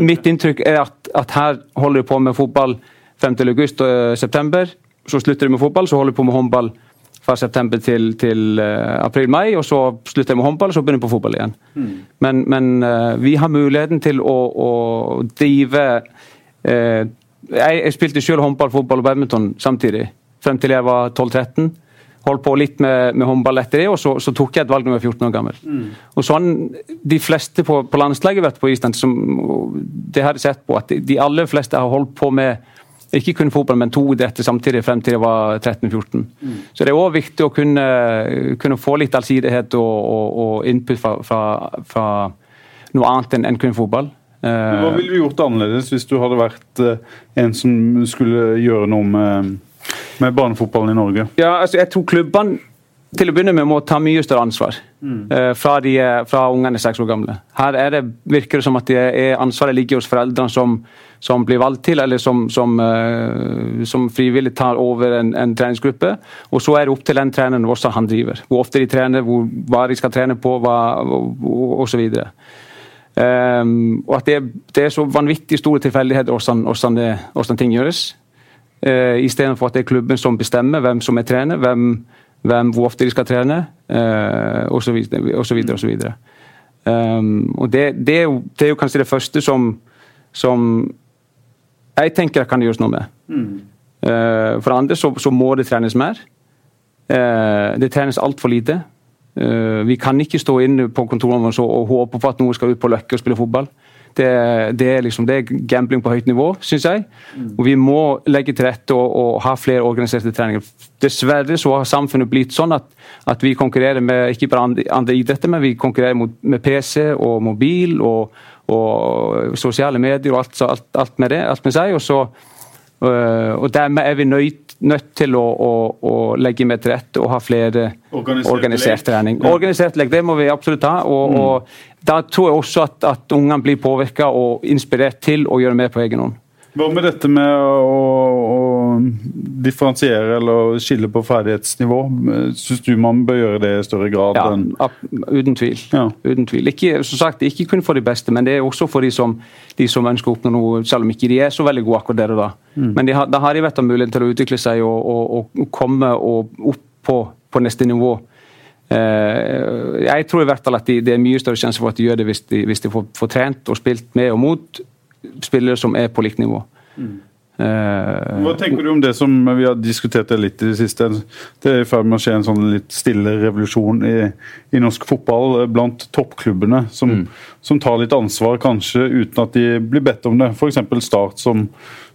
Mitt inntrykk er at, at her holder du på med fotball frem til august og september. Så slutter du med fotball, så holder du på med håndball fra september til, til eh, april-mai. Og så slutter jeg med håndball, og så begynner jeg på fotball igjen. Men, men eh, vi har muligheten til å, å drive eh, jeg, jeg spilte selv håndball, fotball og badminton samtidig, frem til jeg var 12-13. Holdt på litt med, med håndball etter det, og så, så tok jeg et valg da jeg var 14 år gammel. Og sånn, De fleste på, på landslaget vet på Island, som, det har jeg sett på, at de, aller fleste har holdt på med ikke kun fotball, men to idretter samtidig frem til jeg var 13-14. Så det er òg viktig å kunne, kunne få litt allsidighet og, og, og input fra, fra, fra noe annet enn enn kun fotball. Hva ville du gjort annerledes hvis du hadde vært eh, en som skulle gjøre noe med, med barnefotballen i Norge? Ja, altså jeg tror klubbene til å begynne med må ta mye større ansvar. eh, fra, de, fra ungene er seks år gamle. Her er det, virker det som at det er ansvaret ligger hos foreldrene som, som blir valgt til, eller som, som, uh, som frivillig tar over en, en treningsgruppe. Og så er det opp til den treneren også han driver. Hvor ofte de trener, hvor, hva de skal trene på, hva, videre. Um, og at det, det er så vanvittig store tilfeldigheter hvordan, hvordan, hvordan ting gjøres. Uh, Istedenfor at det er klubben som bestemmer hvem som er trener, hvem, hvem, hvor ofte de skal trene, eh, osv. osv. Um, og det, det, er jo, det er jo kanskje det første som, som jeg tenker kan gjøres noe med. Uh, for det andre så, så må det trenes mer. Uh, det trenes altfor lite. Uh, vi kan ikke stå inne på kontorene og håpe på at noen skal ut på Løkke og spille fotball. Det, det, er liksom, det er gambling på høyt nivå, syns jeg. Og vi må legge til rette og, og ha flere organiserte treninger. Dessverre så har samfunnet blitt sånn at, at vi konkurrerer med ikke bare andre, idretter, men vi konkurrerer mot, med PC og mobil og, og sosiale medier og alt, alt, alt med det. Alt med seg, og så Uh, og Dermed er vi nødt, nødt til å, å, å legge mer til rette og ha flere Organisert organisert trening. Ja. Organisert lek, det må vi absolutt ha. Og, og Da tror jeg også at, at ungene blir påvirka og inspirert til å gjøre mer på egen hånd. Hva med dette med å, å differensiere eller skille på ferdighetsnivå? Syns du man bør gjøre det i større grad? Ja, enn uten tvil. Ja. Uten tvil. Ikke, som sagt, ikke kun for de beste, men det er også for de som, de som ønsker å oppnå noe, selv om ikke de er så veldig gode akkurat der og da. Men de har, da har de vært av muligheten til å utvikle seg og, og, og komme og opp på, på neste nivå. Eh, jeg tror i hvert fall at de, det er mye større sjanse for at de gjør det hvis de, hvis de får, får trent og spilt med og mot spillere som er på likt nivå. Eh, Hva tenker du om det som vi har diskutert litt i det siste? Det er i ferd med å skje en sånn litt stille revolusjon i, i norsk fotball eh, blant toppklubbene, som, som tar litt ansvar, kanskje uten at de blir bedt om det. F.eks. Start, som,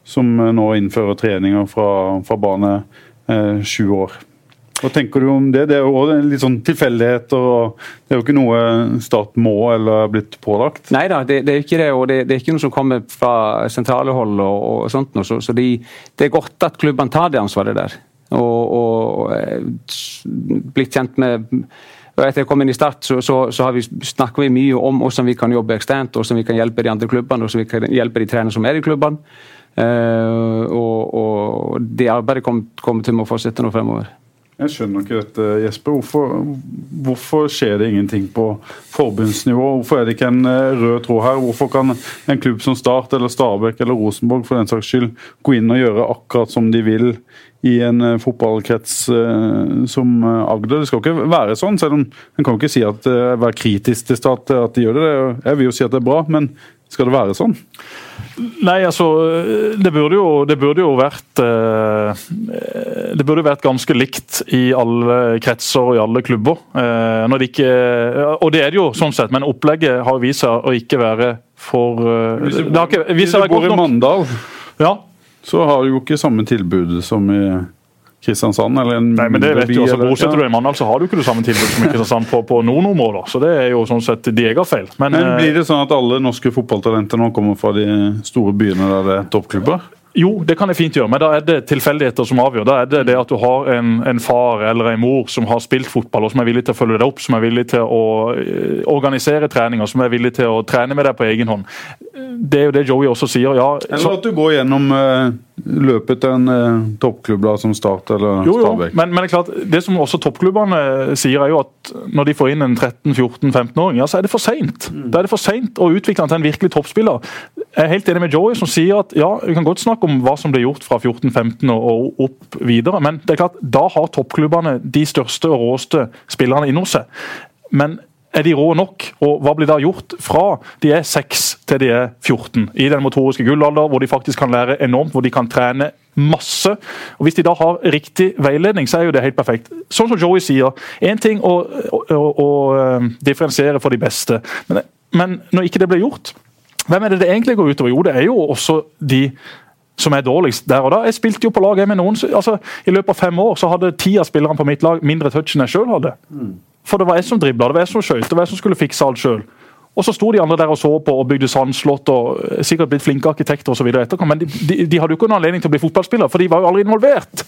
som nå innfører treninger fra, fra barnet eh, sju år. Hva tenker du om det? Det er jo også litt sånn tilfeldighet. og Det er jo ikke noe stat må eller er blitt pålagt. Nei da, det, det er ikke det. Og det, det er ikke noe som kommer fra sentrale hold og, og sånt. noe, Så, så de, det er godt at klubbene tar det ansvaret der. Og, og og blitt kjent med Etter jeg kom inn i Start, så, så, så vi, snakker vi mye om hvordan vi kan jobbe eksternt, hvordan vi kan hjelpe de andre klubbene, hvordan vi kan hjelpe de trenerne som er i klubbene. Uh, og, og, det arbeidet kommer, kommer til å fortsette nå fremover. Jeg skjønner ikke dette, Jesper. Hvorfor, hvorfor, skjer det ingenting på forbundsnivå? Hvorfor er det ikke en eh, rød tråd her? Hvorfor kan en klubb som Start eller Stabæk eller Rosenborg for den saks skyld gå inn og gjøre akkurat som de vil i en uh, fotballkrets uh, som Agder? Det skal ikke være sånn, selv om en kan jo ikke si at være kritisk til Start at de gjør det. Jeg vil jo si at det er bra, men skal det være sånn? Nei, altså Det burde jo, det burde jo vært eh, Det burde vært ganske likt i alle kretser og i alle klubber. Eh, det ikke, og det er det jo sånn sett, men opplegget har vist seg å ikke være for eh, Hvis du, bor, ikke, hvis du bor i Mandal, ja. så har du jo ikke samme tilbud som i Kristiansand eller en Nei, men det vet du altså, Bosetter du i Mandal, så har du ikke det samme tilbudet som i Kristiansand på, på, noen områder. Så det er jo sånn sett de egen feil. Men, men, Blir det sånn at alle norske fotballtalenter nå kommer fra de store byene der det er toppklubber? Jo, det kan jeg fint gjøre, men da er det tilfeldigheter som avgjør. Da er det det at du har en, en, far eller en mor som har spilt fotball og som er villig til å følge deg opp, som er villig til å organisere organisere treninger, som er villig til å trene med deg på egen hånd. Det er jo det Joey også sier. ja. Eller at du går gjennom uh løpet til en eh, toppklubb da, som Start eller jo, Stabæk. Men, men, det er klart, det som også toppklubbene sier, er jo at når de får inn en 13-14-15-åring, ja, så er det for seint. Mm. Da er det for seint å utvikle han til en virkelig toppspiller. Jeg er helt enig med Joey, som sier at ja, vi kan godt snakke om hva som ble gjort fra 14-15 og opp videre, men det er klart, da har toppklubbene de største og råeste spillerne inni seg. Men er de rå nok? Og hva blir da gjort fra de er 6 til de er 14? I den motoriske gullalder, hvor de faktisk kan lære enormt, hvor de kan trene masse. Og Hvis de da har riktig veiledning, så er jo det helt perfekt. Sånn som Joey sier, én ting å, å, å, eh, differensiere for de beste, men, men når ikke det blir gjort, hvem er det det egentlig går utover? Jo, det er jo også de som er dårligst der og da. Jeg spilte jo på lag med noen. altså I løpet av fem år så hadde ti av spillerne på mitt lag mindre touch enn jeg sjøl hadde. Mm. For det var jeg som dribla, det var jeg som skøyt, det var jeg som skulle fikse alt sjøl. Og så sto de andre der og så på og bygde sandslott og eh, sikkert blitt flinke arkitekter osv. etterkom, men de, de, de, hadde jo ikke noen anledning til å bli fotballspiller, for de var jo aldri involvert.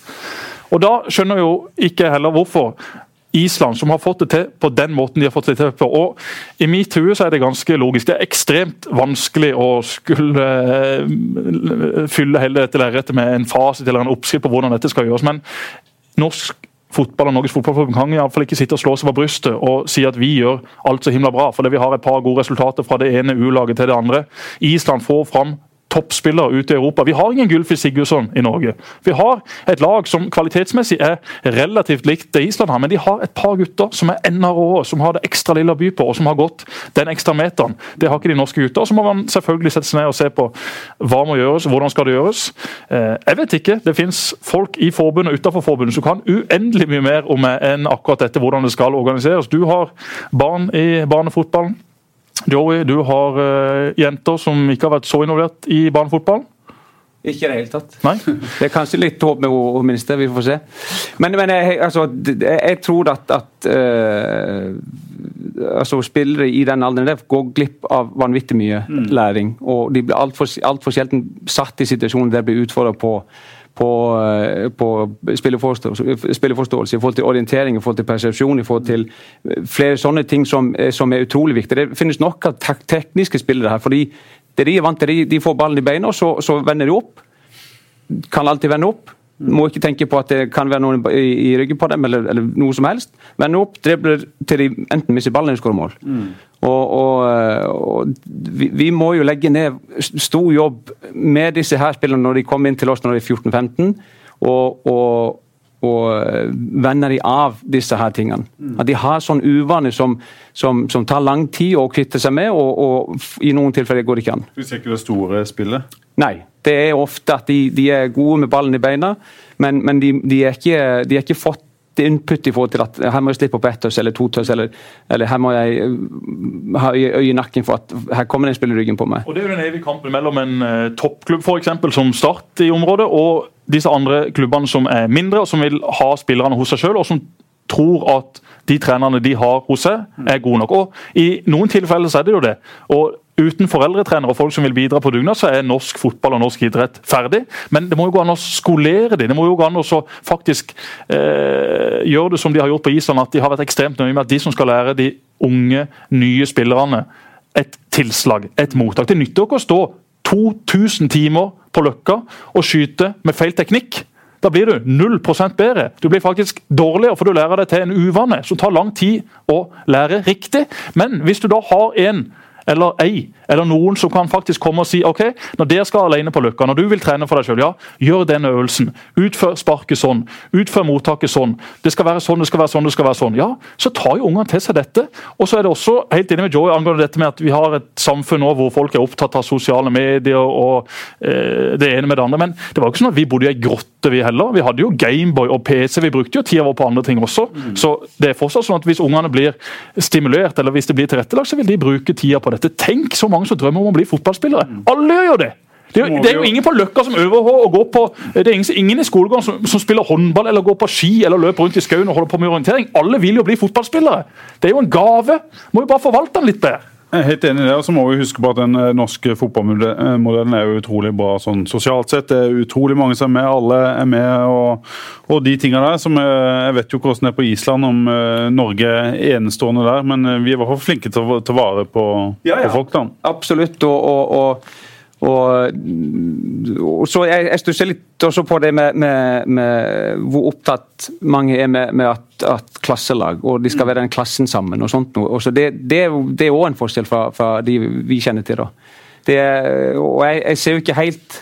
Og da skjønner jo ikke heller hvorfor Island, som har fått det til på den måten de har fått det til på. Og I mitt hue så er det ganske logisk. Det er ekstremt vanskelig å skulle uh, fylle hele dette lerretet med en fasit eller en oppskrift på hvordan dette skal gjøres. Men norsk fotball og Norges Fotballforbund kan iallfall ikke sitte og slå seg på brystet og si at vi gjør alt så himla bra, fordi vi har et par gode resultater fra det ene U-laget til det andre. Island får fram toppspillere ute i Europa. Vi har ingen Gylfi Sigurdsson i Norge. Vi har et lag som kvalitetsmessig er relativt likt det Island har, men de har et par gutter som er enda råere, som har det ekstra lille å by på, og som har gått den ekstra meteren. Det har ikke de norske gutta. Så må man selvfølgelig sette seg ned og se på hva må gjøres, hvordan skal det gjøres. Eh, jeg vet ikke. Det finnes folk i forbundet og utenfor forbundet som kan uendelig mye mer om enn akkurat dette, hvordan det skal organiseres. Du har barn i barnefotballen. Joey, du har uh, jenter som ikke har vært så involvert i barnefotball? Ikke i det hele tatt. Nei? Det er kanskje litt håp med å minste, vi får se. Men, men jeg, altså, jeg, tror at, at uh, altså, spillere i den alderen der går glipp av vanvittig mye mm. læring. Og de blir altfor alt for sjelden satt i situasjoner der de blir utfordra på på, eh, på spilleforståelse, spilleforståelse, i forhold til orientering, i forhold til persepsjon, i forhold til eh, flere sånne ting som, eh, som er utrolig viktige. Det finnes nok av tekniske spillere her. fordi det de er vant til, de får ballen i beina, så, så vender de opp. Kan alltid vende opp. Må ikke tenke på at det kan være noen i, i ryggen på dem, eller, eller, noe som helst. Vende opp, dribler til de enten mister ballen eller skårer mål. Mm. Og, og, og vi, vi, må jo legge ned stor jobb med disse her spillerne når de kommer inn til oss når de er 14-15. og, og og vender de av disse her tingene. Mm. At de har sånn uvane som, som, som, tar lang tid å kvitte seg med, og, i noen tilfeller går det ikke an. Du ser ikke det store spillet? Nei. Det er ofte at de, de er gode med ballen i beina, men, men de, de, er ikke, de er ikke fått input i forhold til at her må jeg slippe opp ett tøss eller to tøss, eller, eller, her må jeg uh, ha øye i nakken for at her kommer det en spiller ryggen på meg. Og Det er jo den evige kampen mellom en uh, toppklubb for eksempel, som Start i området, og disse andre klubbene som er mindre, og som vil ha spillerne hos seg sjøl, og som tror at de trenerne de har hos seg, er gode nok. Og I noen tilfeller så er det jo det. Og uten foreldretrenere og folk som vil bidra på dugnad, så er norsk fotball og norsk idrett ferdig. Men det må jo gå an å skolere dem. Det må jo gå an å faktisk eh, gjøre det som de har gjort på Island, at de har vært ekstremt nøye med at de som skal lære de unge, nye spillerne et tilslag, et mottak. Det nytter ikke å stå 2000 timer på Løkka og skyte med feil teknikk. Da blir du 0% bedre. Du blir faktisk dårligere, for du lærer deg til en uvane som tar lang tid å lære riktig. Men hvis du da har en eller ei, eller noen som kan faktisk komme og si ok, når dere skal alene på Løkka, når du vil trene for deg sjøl, ja, gjør den øvelsen. Utfør sparket sånn. Utfør mottaket sånn. Det skal være sånn, det skal være sånn, det skal være sånn. Ja, så tar jo ungene til seg dette. Og så er det også helt enig med Joy angående dette med at vi har et samfunn nå hvor folk er opptatt av sosiale medier og eh, det ene med det andre. Men det var jo ikke sånn at vi bodde i ei grotte, vi heller. Vi hadde jo Gameboy og PC. Vi brukte jo tida vår på andre ting også. Mm. Så det er fortsatt sånn at hvis ungene blir stimulert, eller hvis det blir tilrettelagt, så vil de bruke tida på dette. Tenk så mange som drømmer om å bli fotballspillere. Alle gjør det! Det det er, jo ingen på Løkka som øver å gå på Det er ingen, ingen i skolegården som, som, spiller håndball eller går på ski eller løper rundt i skauen og holder på med orientering. Alle vil jo bli fotballspillere. Det er jo en gave. Må jo bare forvalte den litt bedre. Jeg er helt enig i det, og så må vi huske på at Den eh, norske fotballmodellen er jo utrolig bra sånn sosialt sett. Det er utrolig mange som er med, alle er med. Og, og de tingene der som jeg, eh, vet jo hvordan det er på Island, om Norge er enestående der. Men vi er i hvert fall flinke til å ta vare på, ja, ja. på folk. da. Absolutt. og, og, og og, og, så Jeg, jeg stusser litt også på det med, med, med, hvor opptatt mange er med, med at, at, klasselag, og de skal være den klassen sammen. og sånt. Og så det, det, det er òg en forskjell fra, fra, de vi kjenner til. da. Det, og jeg, jeg ser jo ikke helt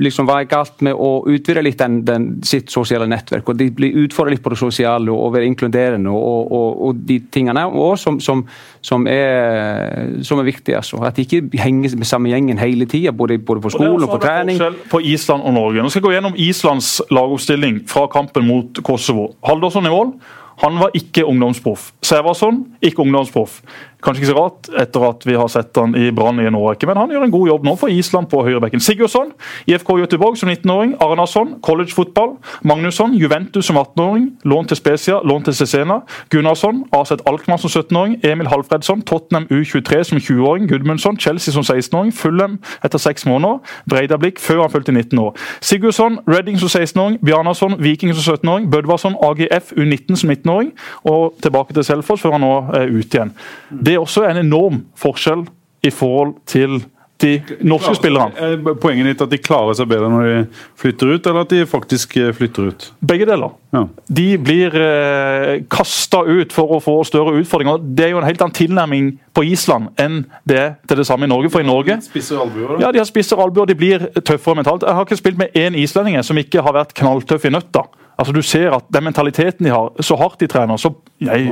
liksom, hva er galt med å utvide litt den, den, sitt sosiale nettverk. og De blir utfordret litt på det sosiale og være inkluderende og, og, og de tingene og som, som, som, er, som er viktige. Altså. At de ikke henger med samme gjengen hele tida, både, både, på skolen og, og på trening. På Island og Norge. Nå skal jeg gå gjennom Islands lagoppstilling fra kampen mot Kosovo. Haldorsson i mål. Han var ikke ungdomsproff. Sævarsson, ikke ungdomsproff. Kanskje ikke så rart etter at vi har sett han i Brann i en årrekke, men han gjør en god jobb nå for Island på høyrebekken. Sigurdsson, IFK Göteborg som 19-åring. Arnason, collegefotball. Magnusson, Juventus som 18-åring. Lån til Spezia, lån til Cesena. Gunnarsson, AZ Alkmaar som 17-åring. Emil Halfredsson, Tottenham U23 som 20-åring. Gudmundsson, Chelsea som 16-åring. Fulham etter seks måneder. Breidablikk før han fylte 19 år. Sigurdsson, Redding som 16-åring. Bjarnason, Viking som 17-åring. Bødvarsson, AGF U19 som 19-åring. Og tilbake til Selfoss før han nå er ute igjen. Det er også en enorm forskjell i forhold til de norske spillerne. Poenget ditt at de klarer seg bedre når de flytter ut, eller at de faktisk eh, flytter ut? Begge deler. Ja. De blir eh, kasta ut for å få større utfordringer. Det er jo en helt annen tilnærming på Island enn det til det samme i Norge. For i Norge Spisser albuer? Ja, de har spisser albuer. De blir tøffere mentalt. Jeg har ikke spilt med én islending som ikke har vært knalltøff i nøtta. Altså Du ser at den mentaliteten de har, så hardt de trener så Nei,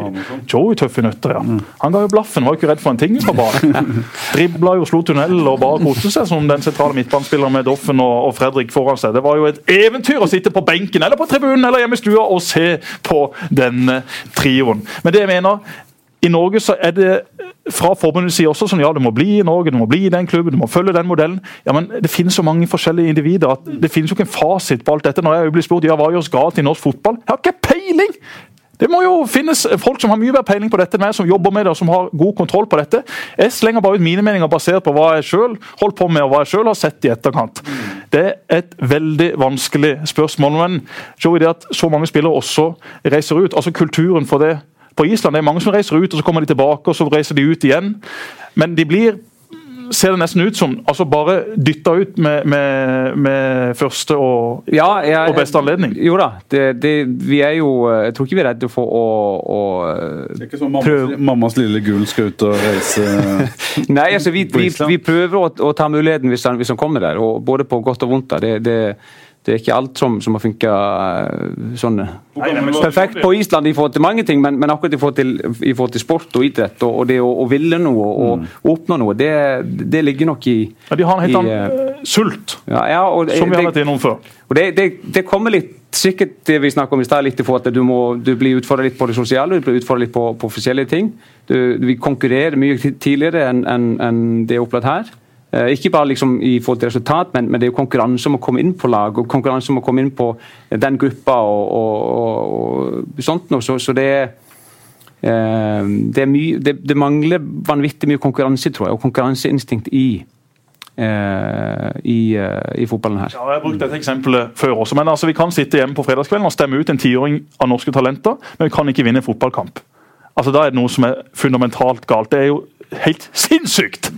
Joey tøff i nøtter, ja. Han ga jo blaffen, var jo ikke redd for en ting på banen. Dribla jo, slo tunnel og bare koste seg som den sentrale midtbanespilleren med Doffen og, og, Fredrik foran seg. Det var jo et eventyr å sitte på benken eller på tribunen eller hjemme i stua og se på denne trioen. Men det jeg mener, i Norge så er det fra forbundet sier også sånn, ja, du må bli i Norge, du må bli i den klubben, du må følge den modellen. Ja, men Det finnes så mange forskjellige individer at det finnes jo ikke en fasit på alt dette. Når jeg blir spurt ja, hva gjøres galt i norsk fotball, jeg har ikke peiling! Det må jo finnes folk som har mye mer peiling på dette enn meg, som jobber med det og som har god kontroll på dette. Jeg slenger bare ut mine meninger basert på hva jeg sjøl holdt på med og hva jeg selv har sett i etterkant. Det er et veldig vanskelig spørsmål. Men Joey, det at så mange spillere også reiser ut, altså kulturen for det på Island. Det er mange som reiser ut, og så kommer de tilbake, og så reiser de ut igjen. Men de blir ser det nesten ut som altså bare dytta ut med, med, med første og, ja, jeg, og, beste anledning. Jo da, det, det, vi er jo Jeg tror ikke vi er redde for å, å Det er ikke sånn mammas, mammas lille gull skal ut og reise Nei, altså vi, vi, vi prøver å, å, ta muligheten hvis han, hvis han kommer der, og både på godt og vondt. Det, det, det er ikke alt som, som har funka uh, sånn perfekt på Island i forhold til mange ting, men, men akkurat i forhold, til, i forhold, til, sport og idrett og, og det å, å, ville noe og, mm. oppnå noe, det, det, ligger nok i ja, De har en helt annen uh, sult, ja, ja, og, som vi har vært innom før. Og det, kommer litt sikkert det vi snakker om i stad, litt i forhold til at du, må, du blir utfordret litt på det sosiale, du blir utfordret litt på, på forskjellige ting. Du, vi konkurrerer mye tidligere enn en, en det er opplevd her. Eh, ikke bare liksom i forhold til resultat, men, men, det er jo konkurranse om å komme inn på lag og konkurranse om å komme inn på den gruppa og, og, og sånt noe. Så, så, det eh, det, mye, det, det, mangler vanvittig mye konkurranse, tror jeg, og konkurranseinstinkt i eh, i, uh, i, fotballen her. Ja, jeg har brukt dette eksempelet før også, men altså, Vi kan sitte hjemme på fredagskvelden og stemme ut en tiåring av norske talenter, men vi kan ikke vinne en fotballkamp. Altså, Da er det noe som er fundamentalt galt. Det er jo helt sinnssykt!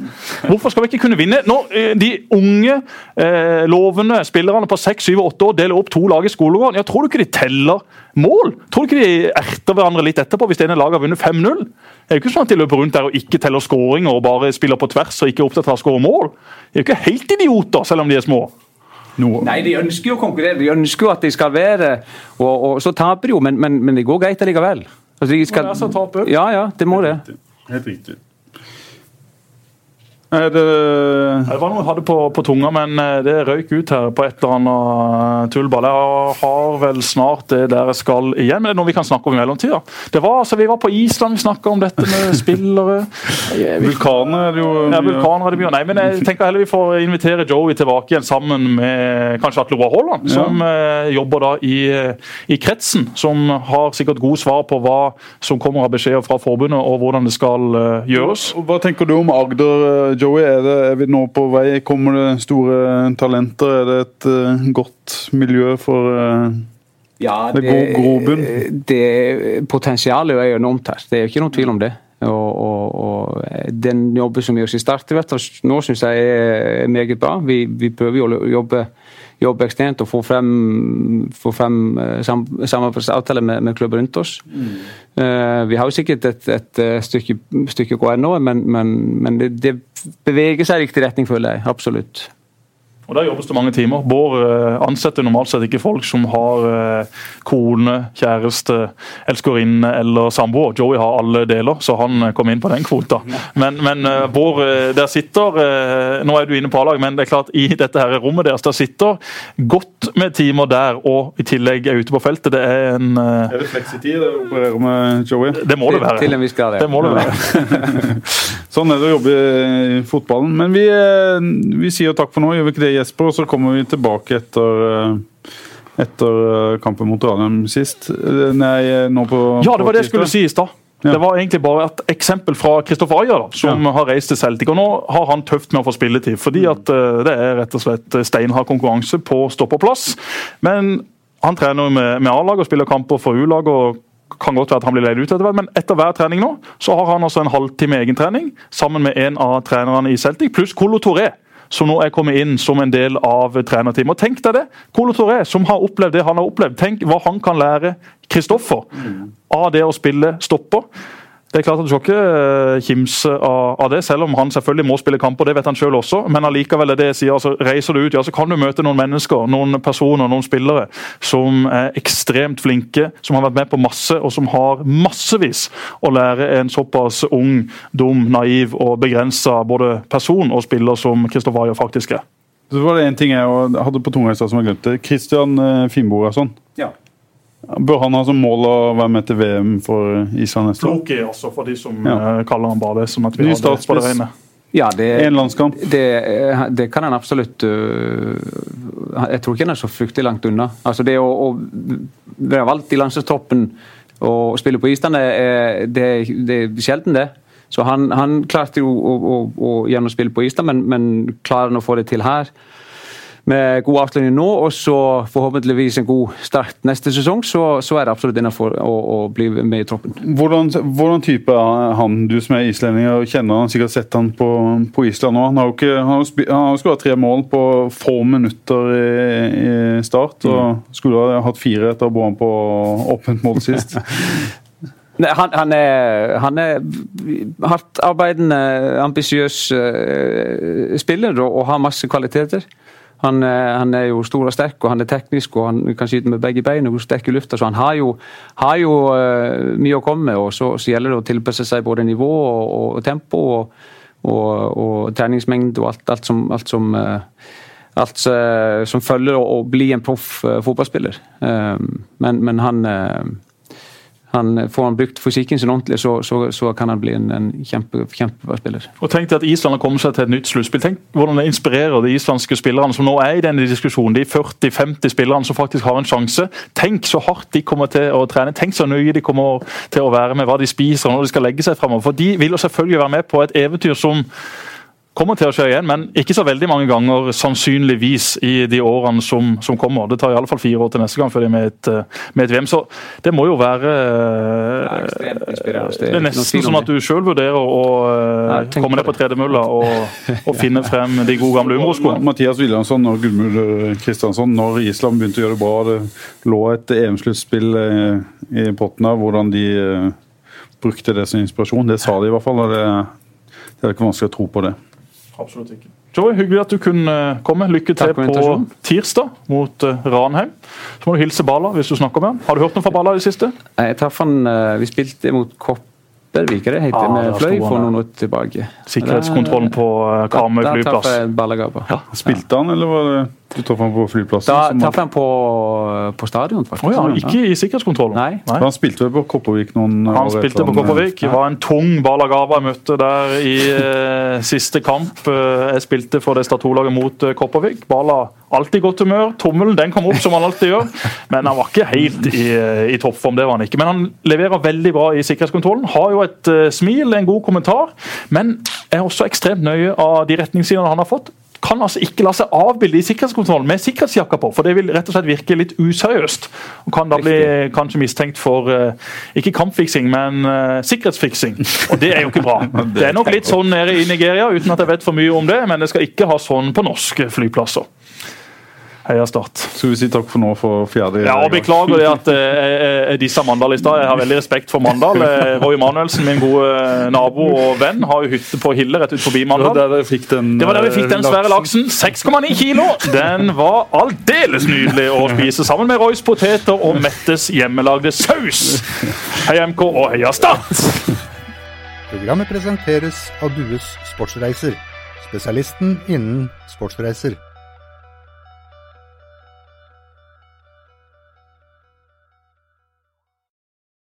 Hvorfor skal vi ikke kunne vinne? Når eh, de unge, eh, lovende spillerne på 6, 7, 8 år deler opp to lag i skolegården, ja, tror du ikke de teller mål? Tror du ikke de erter hverandre litt etterpå hvis det ene laget har vunnet 5-0? Det er jo ikke sånn at de løper rundt der og ikke teller skåringer og bare spiller på tvers og ikke er opptatt av å skåre mål. De er jo ikke helt idioter, selv om de er små. Noe. Nei, de ønsker jo å konkurrere. De ønsker jo at de skal være og, og så taper de jo, men, men, men det går greit allikevel. Altså, de skal... Ja, ja, det må det. Helt riktig. Det Det var noe jeg hadde på, på, tunga, men eh, det røyk ut her på et eller annet eh, tullball. Jeg har vel snart det der jeg skal igjen, men det er noe vi kan snakke om i mellomtida. Det var, altså, Vi var på Island, vi snakka om dette med spillere. Vulkaner er det jo Ja, vulkaner er det mye. Nei, men jeg tenker heller vi får invitere Joey tilbake igjen sammen med kanskje Atle Roar Haaland, som ja. Eh, jobber da i, i, kretsen. Som har sikkert gode svar på hva som kommer av beskjeder fra forbundet og hvordan det skal gjøres. Hva tenker du om Agder? Joey, er, det, er, vi nå på vei? Kommer det store talenter? Er det et uh, godt miljø for uh, ja, det, det grobunn? Det, potensialet er jo enormt her, det er jo ikke noen tvil om det. Og, og, og Den jobben som gjøres i Start nå syns jeg er meget bra. Vi, vi prøver jo å jobbe jobbe eksternt og få frem, få frem eh, sam, samarbeidsavtaler med, med klubber rundt oss. Mm. Uh, vi har jo sikkert et, et, et stykke, stykke gå ennå, men, men, men det, det, beveger seg i riktig retning, føler jeg. Absolutt. Og Der jobbes det mange timer. Bård eh, ansetter normalt sett ikke folk som har eh, kone, kjæreste, elskerinne eller samboer. Joey har alle deler, så han kom inn på den kvota. Men, men eh, Bård, der sitter Nå er du inne på A-lag, men det er klart i dette her rommet deres der sitter godt med timer der, og i tillegg er ute på feltet. Det er en Er det fleksitid å operere med Joey? Det må det være. Til en viss grad, ja. Det må det være. sånn er det å jobbe i fotballen. Men vi, vi sier takk for nå, gjør vi ikke det? Jesper, og så kommer vi tilbake etter eh, etter eh, kampen mot Ranheim sist. Eh, nei, nå på Ja, det var det jeg skulle si i stad. Ja. Det var egentlig bare et eksempel fra Kristoffer Ayer, som ja. har reist til Celtic. og Nå har han tøft med å få spilletid, fordi at det er rett og slett steinhard konkurranse på stoppeplass. Men han trener med, med A-lag og spiller kamper for U-lag. og kan godt være at han blir leid ut etter hvert, men etter hver trening nå så har han altså en halvtime egentrening sammen med en av trenerne i Celtic, pluss Colo Touré som nå er kommet inn som en del av trenerteamet. Og Tenk deg det! Colo Toré, som har opplevd det han har opplevd. Tenk hva han kan lære Kristoffer av det å spille stopper. Det er klart at Du skal ikke eh, kimse av, det, selv om han selvfølgelig må spille kamper. det vet han selv også, Men allikevel er det jeg sier, altså, reiser du ut, ja, så kan du møte noen mennesker, noen personer, noen spillere som er ekstremt flinke, som har vært med på masse, og som har massevis å lære en såpass ung, dum, naiv og begrensa både person og spiller som Kristoffer Ayer faktisk er. Så var det en ting jeg hadde på tunga i som jeg glemte. Christian og Finnborason. Bør han ha som mål å være med til VM for Island neste år? Floki, altså, for de som ja. Eh, kaller han bare det. som at vi Ny har det på det rene. Ja, det, en landskamp? Det, eh, det, kan han absolutt uh, Jeg tror ikke han er så fryktelig langt unna. Altså Det å, å være valgt i landslagstoppen og spille på Island, det, det, det er sjelden, det. Så han, han klarte jo å, å, å, å spille på Island, men, men klarer han å få det til her? Med god avslutning nå, og så forhåpentligvis en god start neste sesong, så, så er det absolutt innafor å, å, bli med i troppen. Hvordan, hvordan, type er han? Du som er islending og kjenner han, sikkert sett han på, på Island nå. Han har jo ikke, han har skåret tre mål på få minutter i, i start, og mm. skulle ha hatt fire etter å bo han på åpent mål sist. Han, han, er, han er hardtarbeidende, ambisiøs uh, spiller og har masse kvaliteter. Han, eh, han, er jo stor og sterk, og han er teknisk og han kan skyte med begge bein og sterk i lufta. Så han har jo, har jo uh, mye å komme med. og så, så, gjelder det å tilpasse seg både nivå og, og tempo og, og, og treningsmengde og alt, alt som, alt som uh, alt som følger å bli en proff fotballspiller. Men, men, han han får han brukt fysikken sin ordentlig, så, så, så kan han bli en, en kjempe, kjempebra spiller. Og Tenk deg at Island har kommet seg til et nytt sluttspill. Tenk hvordan det inspirerer de islandske spillerne som nå er i denne diskusjonen. De 40-50 spillerne som faktisk har en sjanse. Tenk så hardt de kommer til å trene. Tenk så nøye de kommer til å være med hva de spiser når de skal legge seg fremover. For de vil jo selvfølgelig være med på et eventyr som kommer til å skje igjen, men ikke så veldig mange ganger sannsynligvis i de årene som, som kommer. Det tar i alle fall fire år til neste gang før de er med et, eh, med et VM. Så det må jo være Det er. Det er nesten sånn at du sjøl vurderer å Ja, uh, komme på ned på tredemølla og, og finne frem de gode gamle Umro-skoene. Mathias Williamson og Gudmund Kristiansson, når Island begynte å gjøre det bra, det lå et EM-sluttspill eh, i potten her, hvordan de eh, brukte det som inspirasjon. Det sa de i hvert fall. og det, det er ikke vanskelig å tro på det. Absolutt ikke. Joey, hyggelig at du kunne komme. Lykke til på tirsdag mot eh, Ranheim. Så må du hilse Bala hvis du snakker med han. Har du hørt noe fra Bala i det siste? Jeg traff han eh, Vi spilte mot Kopervik, er det heter, Ah, med fløy for noen år tilbake. Sikkerhetskontrollen på eh, Karmøy flyplass. Ja. Spilte han, eller var det du traff han på flyplassen? Da traff jeg han på, på stadion, faktisk. Oh, ja, ikke i sikkerhetskontrollen? Nei. Han spilte vel på Kopervik noen Han år spilte på han, Kopervik. Det var en tung Balagava jeg møtte der i eh, siste kamp. Eh, jeg spilte for det Start 2-laget mot eh, Kopervik. Bala alltid godt humør. Tommelen den kom opp som han alltid gjør. Men han var ikke helt i, i toppform. det var han ikke. Men han leverer veldig bra i sikkerhetskontrollen. Har jo et uh, smil, en god kommentar. Men er også ekstremt nøye av de retningslinjene han har fått kan altså ikke la seg avbilde i sikkerhetskontrollen med sikkerhetsjakka på, for det vil rett og slett virke litt useriøst. Og kan da bli kanskje mistenkt for uh, ikke kampfiksing, men uh, sikkerhetsfiksing. Og det er jo ikke bra. Det er nok litt sånn nede i Nigeria, uten at jeg vet for mye om det, men det skal ikke ha sånn på norske flyplasser. Heia Start. Skal vi si takk for nå for fjerde Ja, og? Beklager det at eh, jeg, jeg dissa Mandal i stad. Jeg har veldig respekt for Mandal. Eh, Roy Manuelsen, min gode eh, nabo og venn, har jo hytte på Hille rett ut forbi Det var Mandal. der vi fikk den, Det var der vi fikk den eh, svære laksen. 6,9 kilo! Den var aldeles nydelig å spise sammen med Roys poteter og Mettes hjemmelagde saus. Heia MK og heia Start! Programmet presenteres av Dues Sportsreiser, spesialisten innen sportsreiser.